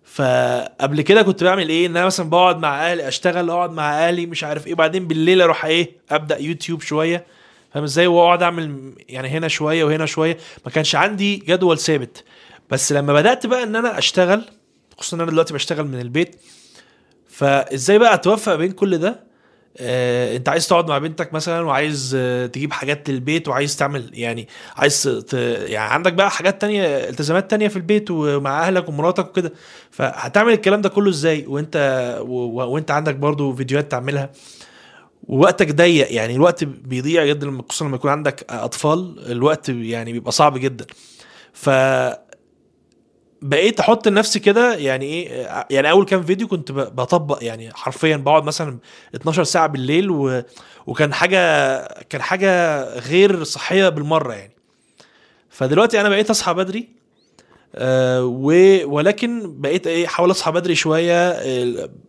A: فقبل كده كنت بعمل إيه؟ إن أنا مثلا بقعد مع أهلي أشتغل أقعد مع أهلي مش عارف إيه. بعدين بالليل أروح إيه؟ أبدأ يوتيوب شوية. فاهم إزاي؟ وأقعد أعمل يعني هنا شوية وهنا شوية. ما كانش عندي جدول ثابت. بس لما بدأت بقى إن أنا أشتغل خصوصا إن أنا دلوقتي بشتغل من البيت فإزاي بقى أتوفق بين كل ده؟ آه، أنت عايز تقعد مع بنتك مثلا وعايز تجيب حاجات للبيت وعايز تعمل يعني عايز ت... يعني عندك بقى حاجات تانية التزامات تانية في البيت ومع أهلك ومراتك وكده. فهتعمل الكلام ده كله إزاي؟ وأنت و... وأنت عندك برضو فيديوهات تعملها. ووقتك ضيق يعني الوقت بيضيع جدا خصوصا لما يكون عندك أطفال الوقت يعني بيبقى صعب جدا. ف بقيت أحط لنفسي كده يعني إيه يعني اول كام فيديو كنت بطبق يعني حرفيا بقعد مثلا 12 ساعة بالليل و... وكان حاجة كان حاجة غير صحية بالمرة يعني. فدلوقتي أنا بقيت أصحى بدري آه و... ولكن بقيت إيه أحاول أصحى بدري شوية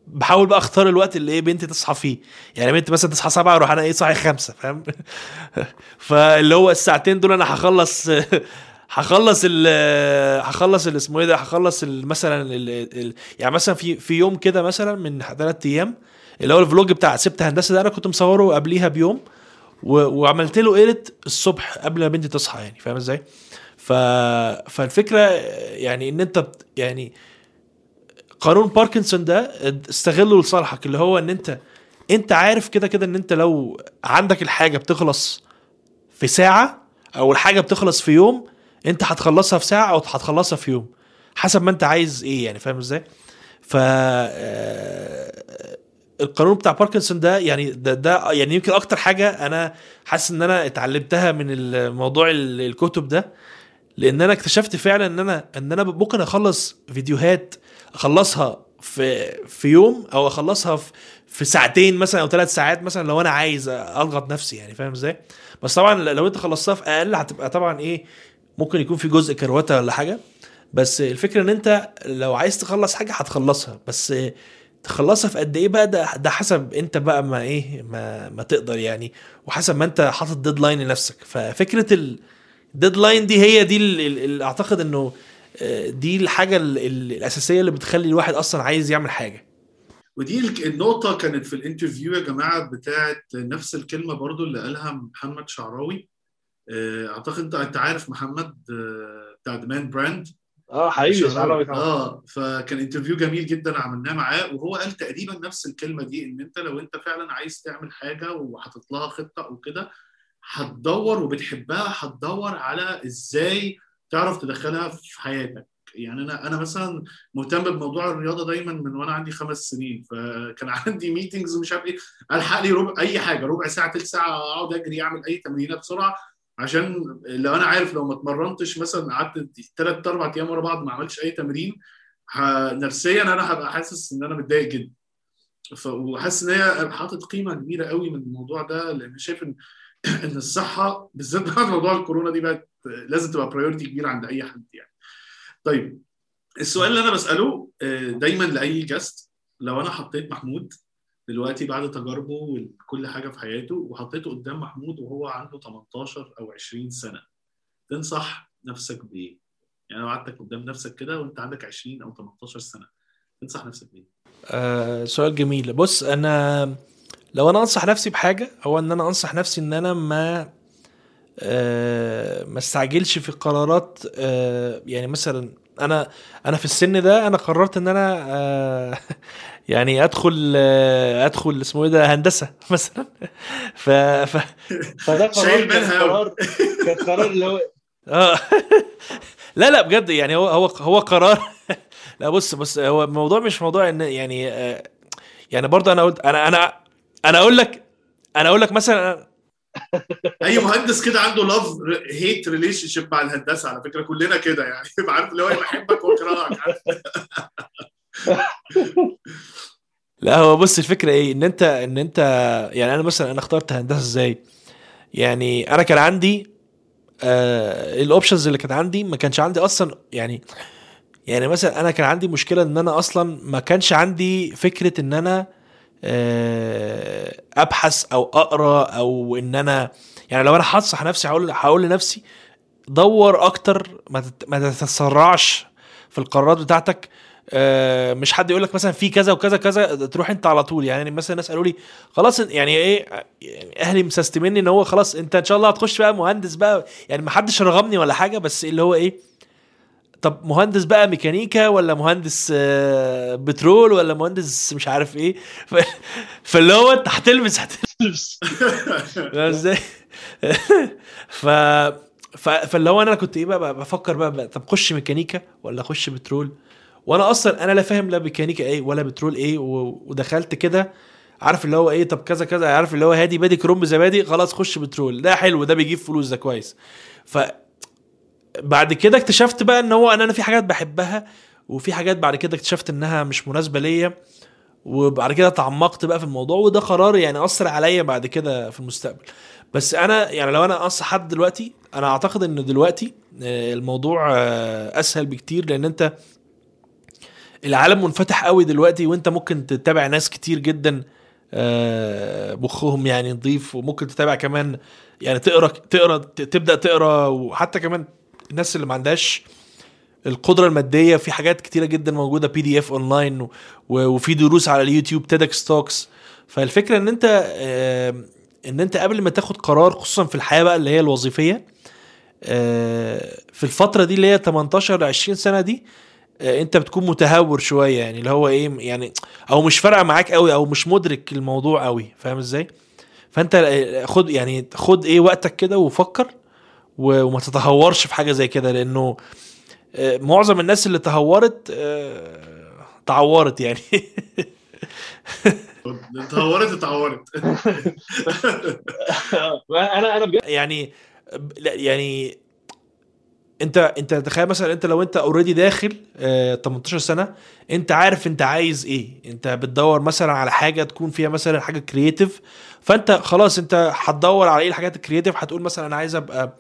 A: بحاول بقى أختار الوقت اللي إيه بنتي تصحى فيه. يعني بنتي مثلا تصحى سبعة أروح أنا إيه صاحي خمسة فاهم؟ فاللي هو الساعتين دول أنا هخلص هخلص ال هخلص ال- اسمه إيه ده هخلص مثلا يعني مثلا في في يوم كده مثلا من ثلاث أيام اللي هو ال vlog بتاع سبت هندسة ده أنا كنت مصوره قبليها بيوم. وعملت له edit الصبح قبل ما بنتي تصحى يعني فاهم إزاي؟ ف... فالفكرة يعني إن أنت يعني قانون باركنسون ده استغله لصالحك اللي هو إن أنت أنت عارف كده كده إن أنت لو عندك الحاجة بتخلص في ساعة أو الحاجة بتخلص في يوم انت هتخلصها في ساعة أو هتخلصها في يوم حسب ما انت عايز إيه يعني فاهم إزاي؟ ف آه، القانون بتاع باركنسون ده يعني ده, ده يعني يمكن أكتر حاجة أنا حاسس إن أنا اتعلمتها من الموضوع ال- الكتب ده لأن أنا اكتشفت فعلا إن أنا إن أنا ممكن أخلص فيديوهات أخلصها في في يوم أو أخلصها في في ساعتين مثلا أو ثلاث ساعات مثلا لو أنا عايز اضغط نفسي يعني فاهم إزاي؟ بس طبعا لو أنت خلصتها في أقل هتبقى طبعا إيه ممكن يكون في جزء كروته ولا حاجة. بس الفكرة إن أنت لو عايز تخلص حاجة هتخلصها. بس تخلصها في قد إيه بقى؟ ده ده حسب أنت بقى ما إيه ما ما تقدر يعني. وحسب ما أنت حاطط deadline لنفسك. ففكرة ال deadline دي هي دي اللي أعتقد إنه آه، دي الحاجة ال- ال- الأساسية اللي بتخلي الواحد أصلا عايز يعمل حاجة.
B: ودي النقطة كانت في ال interview يا جماعة بتاعت نفس الكلمة برضو اللي قالها محمد شعراوي. أعتقد انت عارف محمد آه، بتاع دمان براند
C: آه حقيقي
B: آه فكان interview جميل جدا عملناه معاه وهو قال تقريبا نفس الكلمة دي إن أنت لو أنت فعلا عايز تعمل حاجة وحاطط لها خطة أو كده هتدور وبتحبها هتدور على إزاي تعرف تدخلها في حياتك. يعني أنا أنا مثلا مهتم بموضوع الرياضة دايما من وأنا عندي خمس سنين فكان عندي ميتنجز ومش عارف إيه ألحق لي ربع أي حاجة ربع ساعة ثلث ساعة أقعد أجري أعمل أي تمرينة بسرعة عشان لو أنا عارف لو ما اتمرنتش مثلا قعدت ثلاث أربع أيام ورا بعض ما عملتش أي تمرين نفسيا أنا هبقى حاسس إن أنا متضايق جدا وحاسس إن هي حاطط قيمة كبيرة قوي من الموضوع ده لأن شايف إن إن الصحة بالذات بعد موضوع الكورونا دي بقت لازم تبقى priority كبيره عند أي حد يعني. طيب السؤال اللي أنا بسأله آه، دايما لأي guest لو أنا حطيت محمود دلوقتي بعد تجاربه وكل حاجة في حياته وحطيته قدام محمود وهو عنده 18 أو 20 سنة تنصح نفسك بإيه؟ يعني لو قعدتك قدام نفسك كده وأنت عندك 20 أو 18 سنة تنصح نفسك بإيه؟
A: آه سؤال جميل بص أنا لو أنا أنصح نفسي بحاجة هو إن أنا أنصح نفسي إن أنا ما آه ما استعجلش في قرارات آه يعني مثلا أنا أنا في السن ده أنا قررت إن أنا آه يعني أدخل آه أدخل اسمه إيه ده هندسة مثلا ف, ف
C: فده قرار
B: شايل
C: كان. قرار كان قرار اللي هو
A: آه لا لا بجد يعني هو هو هو قرار لا بص بص هو الموضوع مش موضوع إن يعني آه، يعني برضه أنا قلت أنا أنا أنا أقول لك أنا أقول لك مثلا
B: اي مهندس كده عنده love hate relationship مع الهندسة على فكرة كلنا كده يعني. عارف اللي هو بحبك واكرهك
A: لا هو بص الفكرة إيه؟ إن أنت إن أنت يعني أنا مثلا أنا اخترت هندسة إزاي؟ يعني أنا كان عندي آه ال options اللي كانت عندي ما كانش عندي أصلا يعني يعني مثلا أنا كان عندي مشكلة إن أنا أصلا ما كانش عندي فكرة إن أنا آه أبحث أو أقرأ أو إن أنا يعني لو أنا هنصح نفسي هقول هقول لنفسي دور أكتر ما تتسرعش في القرارات بتاعتك. آه، مش حد يقول لك مثلا في كذا وكذا كذا تروح أنت على طول. يعني مثلا الناس قالوا لي خلاص يعني إيه يعني أهلي مسستمني إن هو خلاص أنت إن شاء الله هتخش بقى مهندس بقى يعني ما حدش رغمني ولا حاجة بس اللي هو إيه طب مهندس بقى ميكانيكا ولا مهندس آه، بترول ولا مهندس مش عارف إيه؟ ف... فاللي هو انت هتلبس هتلبس إزاي؟ ف فاللي هو أنا كنت إيه بقى, بفكر بقى, بقى طب اخش ميكانيكا ولا اخش بترول؟ وأنا أصلا أنا لا فاهم لا ميكانيكا إيه ولا بترول إيه و... ودخلت كده عارف اللي هو إيه طب كذا كذا عارف اللي هو هادي بادي كرومب زبادي خلاص خش بترول. ده حلو ده بيجيب فلوس ده كويس. ف بعد كده اكتشفت بقى إن هو أنا أنا في حاجات بحبها وفي حاجات بعد كده اكتشفت إنها مش مناسبة ليا وبعد كده تعمقت بقى في الموضوع وده قرار يعني أثر عليا بعد كده في المستقبل. بس أنا يعني لو أنا أنصح حد دلوقتي أنا أعتقد إن دلوقتي آه، الموضوع آه، أسهل بكتير لأن أنت العالم منفتح قوي دلوقتي وأنت ممكن تتابع ناس كتير جدا آه، مخهم يعني نضيف وممكن تتابع كمان يعني تقرا تقرا تبدأ تقرا وحتى كمان الناس اللي ما عندهاش القدرة المادية في حاجات كتيرة جدا موجودة PDF online وفي دروس على اليوتيوب TEDx talks فالفكرة إن أنت إن أنت قبل ما تاخد قرار خصوصا في الحياة بقى اللي هي الوظيفية آه، في الفترة دي اللي هي 18 ل 20 سنة دي آه، أنت بتكون متهور شوية. يعني اللي هو إيه يعني أو مش فارقة معاك قوي أو مش مدرك الموضوع قوي فاهم إزاي؟ فأنت آه، خد يعني خد إيه وقتك كده وفكر. وما تتهورش في حاجة زي كده لأنه آه، معظم الناس اللي تهورت آه، تعورت يعني.
B: اتهورت اتهورت
C: أنا أنا بجد
A: يعني لا يعني أنت أنت تخيل مثلا أنت لو أنت already داخل آه 18 سنة أنت عارف أنت عايز إيه. أنت بتدور مثلا على حاجة تكون فيها مثلا حاجة creative فأنت خلاص أنت هتدور على إيه الحاجات ال creative هتقول مثلا أنا عايز أبقى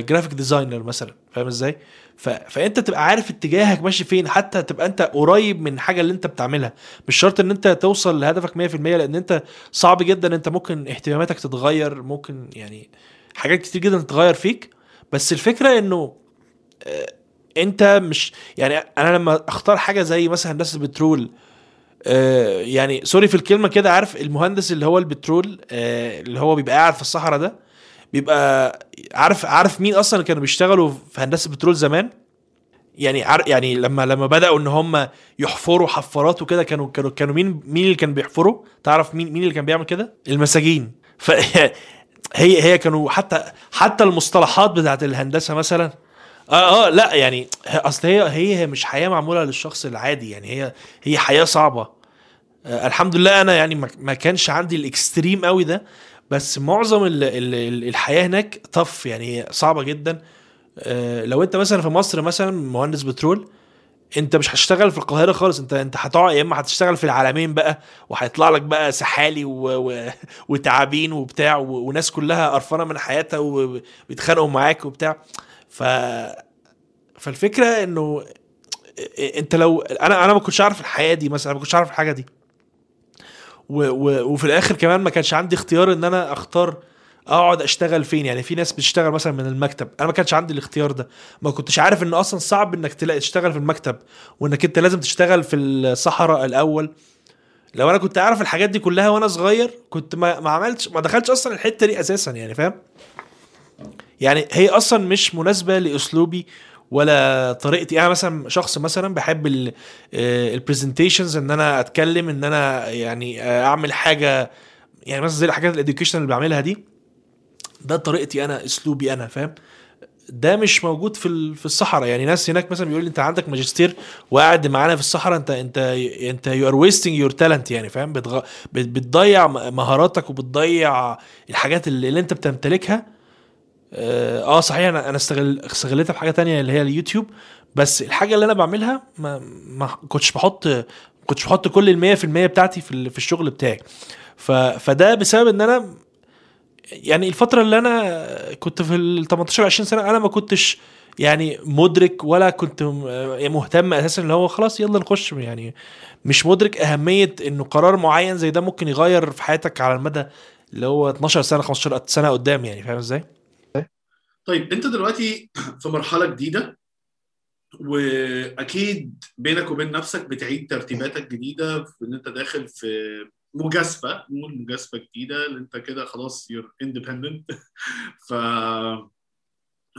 A: graphic designer مثلا فاهم إزاي؟ ف... فأنت تبقى عارف اتجاهك ماشي فين حتى تبقى أنت قريب من حاجة اللي أنت بتعملها. مش شرط إن أنت توصل لهدفك 100% لأن أنت صعب جدا أنت ممكن اهتماماتك تتغير ممكن يعني حاجات كتير جدا تتغير فيك. بس الفكرة إنه آه، أنت مش يعني أنا لما أختار حاجة زي مثلا هندسه البترول آه، يعني سوري في الكلمة كده عارف المهندس اللي هو البترول آه، اللي هو بيبقى قاعد في الصحراء ده؟ بيبقى عارف عارف مين أصلا كانوا بيشتغلوا في هندسة بترول زمان؟ يعني عار يعني لما لما بدأوا إن هم يحفروا حفارات وكده كانوا كانوا كانوا مين مين اللي كان بيحفروا؟ تعرف مين مين اللي كان بيعمل كده؟ المساجين. ف هي هي كانوا حتى حتى المصطلحات بتاعت الهندسة مثلا. آه آه لأ يعني أصل هي هي مش حياة معمولة للشخص العادي يعني هي هي حياة صعبة. آه الحمد لله أنا يعني ما كانش عندي الإكستريم قوي ده بس معظم ال ال ال الحياة هناك طف يعني صعبة جدا. آه لو انت مثلا في مصر مثلا مهندس بترول انت مش هتشتغل في القاهرة خالص انت انت هتقعد يا اما هتشتغل في العالمين بقى وهيطلع لك بقى سحالي و... و... وتعابين وبتاع و... وناس كلها قرفانة من حياتها وبيتخانقوا معاك وبتاع. ف فالفكرة إنه إنت لو أنا أنا ما كنتش عارف الحياة دي مثلا ما كنتش عارف الحاجة دي. و... و... وفي الآخر كمان ما كانش عندي اختيار إن أنا أختار أقعد أشتغل فين. يعني في ناس بتشتغل مثلا من المكتب. أنا ما كانش عندي الاختيار ده. ما كنتش عارف إن أصلا صعب إنك تلاقي تشتغل في المكتب وإنك أنت لازم تشتغل في الصحراء الأول. لو أنا كنت عارف الحاجات دي كلها وأنا صغير كنت ما, ما عملتش ما دخلتش أصلا الحتة دي أساسا يعني فاهم؟ يعني هي أصلا مش مناسبة لأسلوبي ولا طريقتي. أنا مثلا شخص مثلا بحب ال presentations إن أنا أتكلم إن أنا يعني أعمل حاجة يعني مثلا زي الحاجات ال education اللي بعملها دي ده طريقتي أنا أسلوبي أنا فاهم؟ ده مش موجود في في الصحراء. يعني ناس هناك مثلا بيقول لي أنت عندك ماجستير وقاعد معانا في الصحراء أنت أنت أنت you are wasting your talent يعني فاهم. بتضيع مهاراتك وبتضيع الحاجات اللي, اللي أنت بتمتلكها. آه صحيح أنا أنا استغل استغلتها في حاجة تانية اللي هي اليوتيوب بس الحاجة اللي أنا بعملها ما ما كنتش بحط كنتش بحط كل ال 100% بتاعتي في في الشغل بتاعي ف... فده بسبب إن أنا يعني الفترة اللي أنا كنت في ال 18 20 سنة أنا ما كنتش يعني مدرك ولا كنت مهتم أساسا اللي هو خلاص يلا نخش يعني مش مدرك أهمية إنه قرار معين زي ده ممكن يغير في حياتك على المدى اللي هو 12 سنة 15 سنة قدام يعني فاهم إزاي؟
B: طيب أنت دلوقتي في مرحلة جديدة وأكيد بينك وبين نفسك بتعيد ترتيباتك جديدة في إن أنت داخل في مجازفة نقول مجازفة جديدة اللي أنت كده خلاص you're independent ف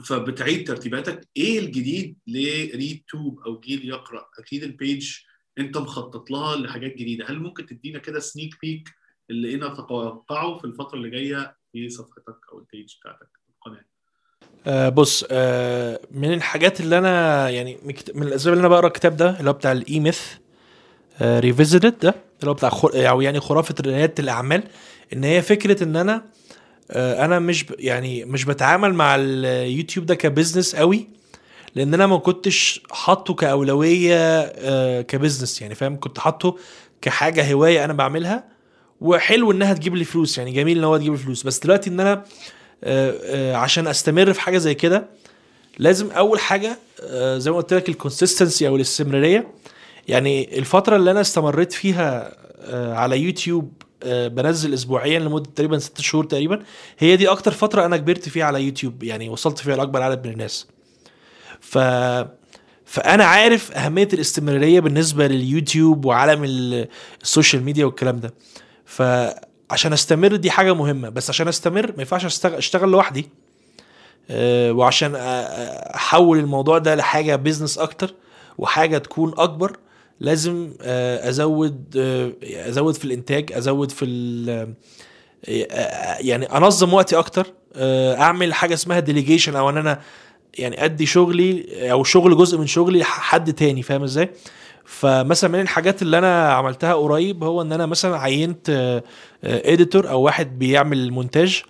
B: فبتعيد ترتيباتك. إيه الجديد ل Read Tube أو جيل يقرأ؟ أكيد ال page أنت مخطط لها لحاجات جديدة. هل ممكن تدينا كده sneak peek اللي أنا تتوقعه في الفترة اللي جاية في صفحتك أو ال page بتاعتك القناة؟
A: آه بص آه من الحاجات اللي أنا يعني من الأسباب اللي أنا بقرأ الكتاب ده اللي هو بتاع ال E-Myth Revisited ده اللي هو بتاع خر... أو يعني خرافة رياده الأعمال إن هي فكرة إن أنا آه أنا مش ب... يعني مش بتعامل مع اليوتيوب ده ك business قوي لأن أنا ما كنتش حاطه كأولوية آه ك business يعني فاهم؟ كنت حاطه كحاجة هواية أنا بعملها وحلو إنها تجيب لي فلوس يعني جميل إن هو تجيب لي فلوس بس دلوقتي إن أنا آه آه عشان أستمر في حاجة زي كده لازم أول حاجة آه زي ما قلت لك ال consistency أو الاستمرارية. يعني الفترة اللي أنا استمريت فيها على يوتيوب بنزل اسبوعيا لمدة تقريبا ست شهور تقريبا هي دي أكتر فترة أنا كبرت فيها على يوتيوب يعني وصلت فيها لأكبر عدد من الناس. ف فأنا عارف أهمية الاستمرارية بالنسبة لليوتيوب وعالم ال social media والكلام ده. فعشان استمر دي حاجة مهمة. بس عشان استمر ما ينفعش أشتغل لوحدي. وعشان أحول الموضوع ده لحاجة business أكتر وحاجة تكون أكبر لازم أزود أزود في الإنتاج أزود في يعني أنظم وقتي أكتر أعمل حاجة اسمها delegation أو إن أنا يعني أدي شغلي أو شغل جزء من شغلي لحد تاني. فاهم إزاي؟ فمثلا من الحاجات اللي أنا عملتها قريب هو إن أنا مثلا عينت editor أو واحد بيعمل مونتاج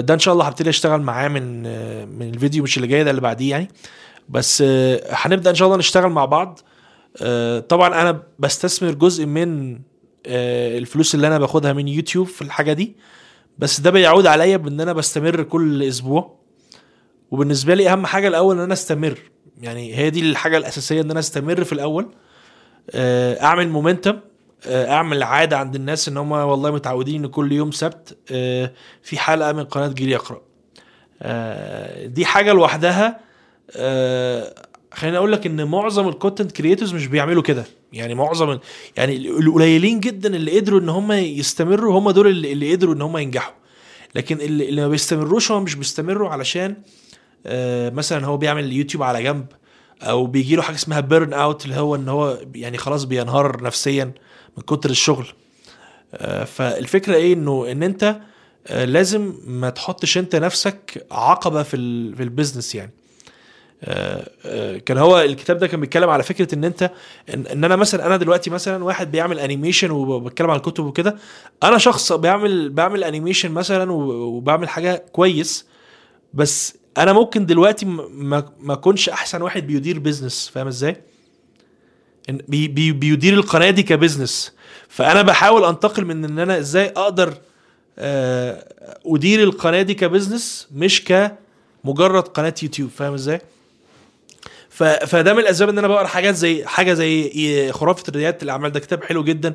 A: ده إن شاء الله هبتدي أشتغل معاه من من الفيديو مش اللي جاي ده اللي بعديه يعني. بس هنبدأ إن شاء الله نشتغل مع بعض. طبعا أنا بستثمر جزء من الفلوس اللي أنا باخدها من يوتيوب في الحاجة دي. بس ده بيعود عليا بإن أنا بستمر كل أسبوع. وبالنسبة لي أهم حاجة الأول إن أنا أستمر. يعني هي دي الحاجة الأساسية إن أنا أستمر في الأول. أعمل momentum أعمل عادة عند الناس إن هم والله متعودين إن كل يوم سبت في حلقة من قناة جيل يقرا دي حاجة لوحدها. خليني أقول لك إن معظم ال content creators مش بيعملوا كده. يعني معظم يعني القليلين جدا اللي قدروا إن هم يستمروا هم دول اللي, قدروا إن هم ينجحوا. لكن اللي ما بيستمروش هم مش بيستمروا علشان آه مثلا هو بيعمل يوتيوب على جنب أو بيجي له حاجة اسمها burnout اللي هو إن هو يعني خلاص بينهار نفسيا من كتر الشغل. آه فالفكرة إيه؟ إنه إن أنت آه لازم ما تحطش أنت نفسك عقبة في في ال business يعني. كان هو الكتاب ده كان بيتكلم على فكرة إن أنت إن, أنا مثلا أنا دلوقتي مثلا واحد بيعمل animation وبتكلم على الكتب وكده أنا شخص بيعمل بعمل animation مثلا وبعمل حاجة كويس بس أنا ممكن دلوقتي ما ما اكونش أحسن واحد بيدير business فاهم إزاي؟ بي بي بيدير القناة دي ك business فأنا بحاول أنتقل من إن أنا إزاي أقدر آه، أدير القناة دي ك business مش كمجرد قناة يوتيوب فاهم إزاي. فده من الأسباب إن أنا بقرأ حاجات زي حاجة زي خرافة رياده الأعمال. ده كتاب حلو جدا.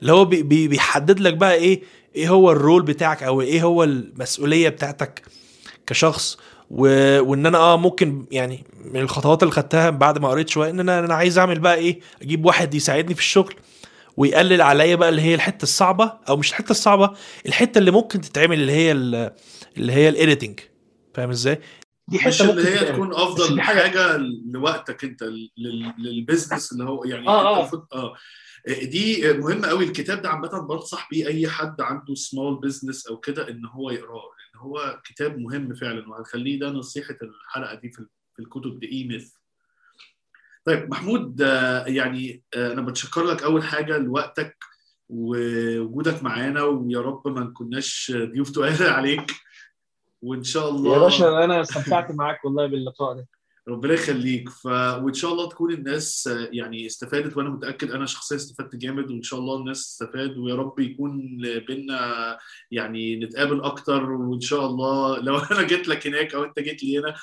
A: اللي هو بي... بي... بيحدد لك بقى إيه إيه هو ال role بتاعك أو إيه هو المسؤولية بتاعتك كشخص. و... وان أنا آه ممكن يعني من الخطوات اللي خدتها بعد ما قريت شوية ان أنا أنا عايز اعمل بقى إيه أجيب واحد يساعدني في الشغل ويقلل عليا بقى اللي هي الحتة الصعبة أو مش الحتة الصعبة الحتة اللي ممكن تتعمل اللي هي ال- اللي هي ال editing فاهم إزاي؟
C: دي
B: مش
C: حتة
B: اللي
C: ممكن
B: هي
C: تتعمل.
B: تكون أفضل
C: دي حاجة
B: حاجة لوقتك أنت لل- لل business اللي هو يعني
C: آه،
B: أنت
C: آه.
B: آه. دي مهمة قوي الكتاب ده عامة بنصح بيه أي حد عنده small business أو كده إن هو يقراه. هو كتاب مهم فعلا وهنخليه ده نصيحة الحلقة دي في الكتب دي اي طيب محمود آه، يعني آه، أنا بتشكر لك أول حاجة لوقتك ووجودك معانا ويا رب ما نكوناش ضيوف تقال عليك. وإن شاء الله
C: يا باشا أنا استمتعت معاك والله باللقاء ده.
B: ربنا يخليك. ف... وإن شاء الله تكون الناس آه، يعني استفادت وأنا متأكد أنا شخصيا استفدت جامد وإن شاء الله الناس استفاد ويا رب يكون بينا يعني نتقابل أكتر وإن شاء الله لو أنا جيت لك هناك أو أنت جيت لي هنا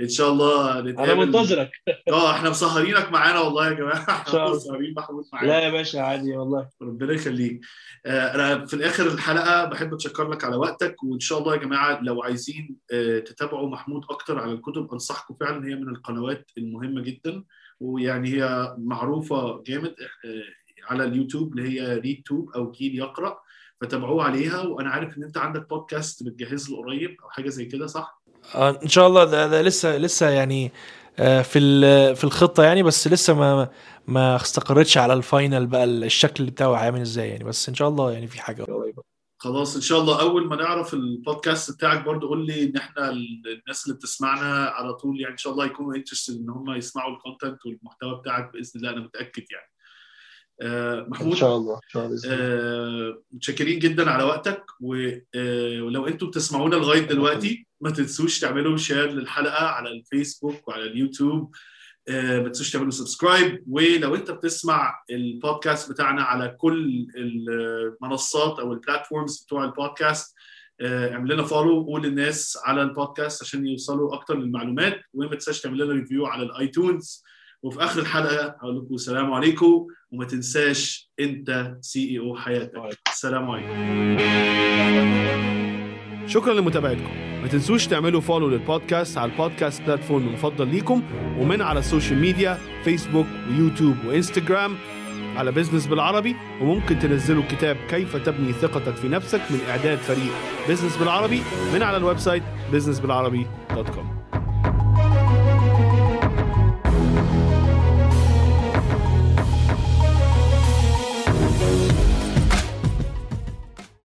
B: إن شاء الله
C: أنا
B: نتقابل
C: منتظرك.
B: آه إحنا مسهرينك معانا والله يا جماعة.
C: إحنا.
B: مسهرين محمود معانا.
C: لا يا باشا عادي والله.
B: ربنا يخليك. آه، أنا في الآخر الحلقة بحب أتشكر لك على وقتك وإن شاء الله يا جماعة لو عايزين آه، تتابعوا محمود أكتر على الكتب أنصحكم فعلا هي من القنوات المهمة جدا ويعني هي معروفة جامد آه، على اليوتيوب اللي هي ريد توب أو جيل يقرأ فتابعوه عليها. وأنا عارف إن أنت عندك بودكاست بتجهز له قريب أو حاجة زي كده صح؟
A: آه إن شاء الله ده, ده لسه لسه يعني آه في في الخطة يعني بس لسه ما ما استقرتش على ال final بقى الشكل بتاعه عامل إزاي يعني. بس إن شاء الله يعني في حاجة.
B: خلاص إن شاء الله أول ما نعرف البودكاست بتاعك برضو قول لي إن إحنا ال- الناس اللي بتسمعنا على طول يعني إن شاء الله يكونوا interested إن هم يسمعوا ال content والمحتوى بتاعك بإذن الله أنا متأكد يعني. آه،
C: إن
B: محمود
C: شاء الله إن شاء الله.
B: آه، متشكرين جدا على وقتك آه، ولو أنتم بتسمعونا لغاية دلوقتي ما تنسوش تعملوا share للحلقة على الفيسبوك وعلى اليوتيوب. ما تنسوش تعملوا subscribe ولو أنت بتسمع البودكاست بتاعنا على كل المنصات أو ال platforms بتوع البودكاست اعمل لنا follow وقول للناس على البودكاست عشان يوصلوا أكتر للمعلومات وما تنساش تعمل لنا review على الآيتونز. وفي آخر الحلقة هقول لكم السلام عليكم وما تنساش أنت CEO حياتك. السلام عليكم.
D: شكرا لمتابعتكم. ما تنسوش تعملوا follow للبودكاست على البودكاست platform المفضل ليكم ومن على ال social media فيسبوك ويوتيوب وإنستجرام على بزنس بالعربي وممكن تنزلوا كتاب كيف تبني ثقتك في نفسك من إعداد فريق. بزنس بالعربي من على ال website businessbilarabi.com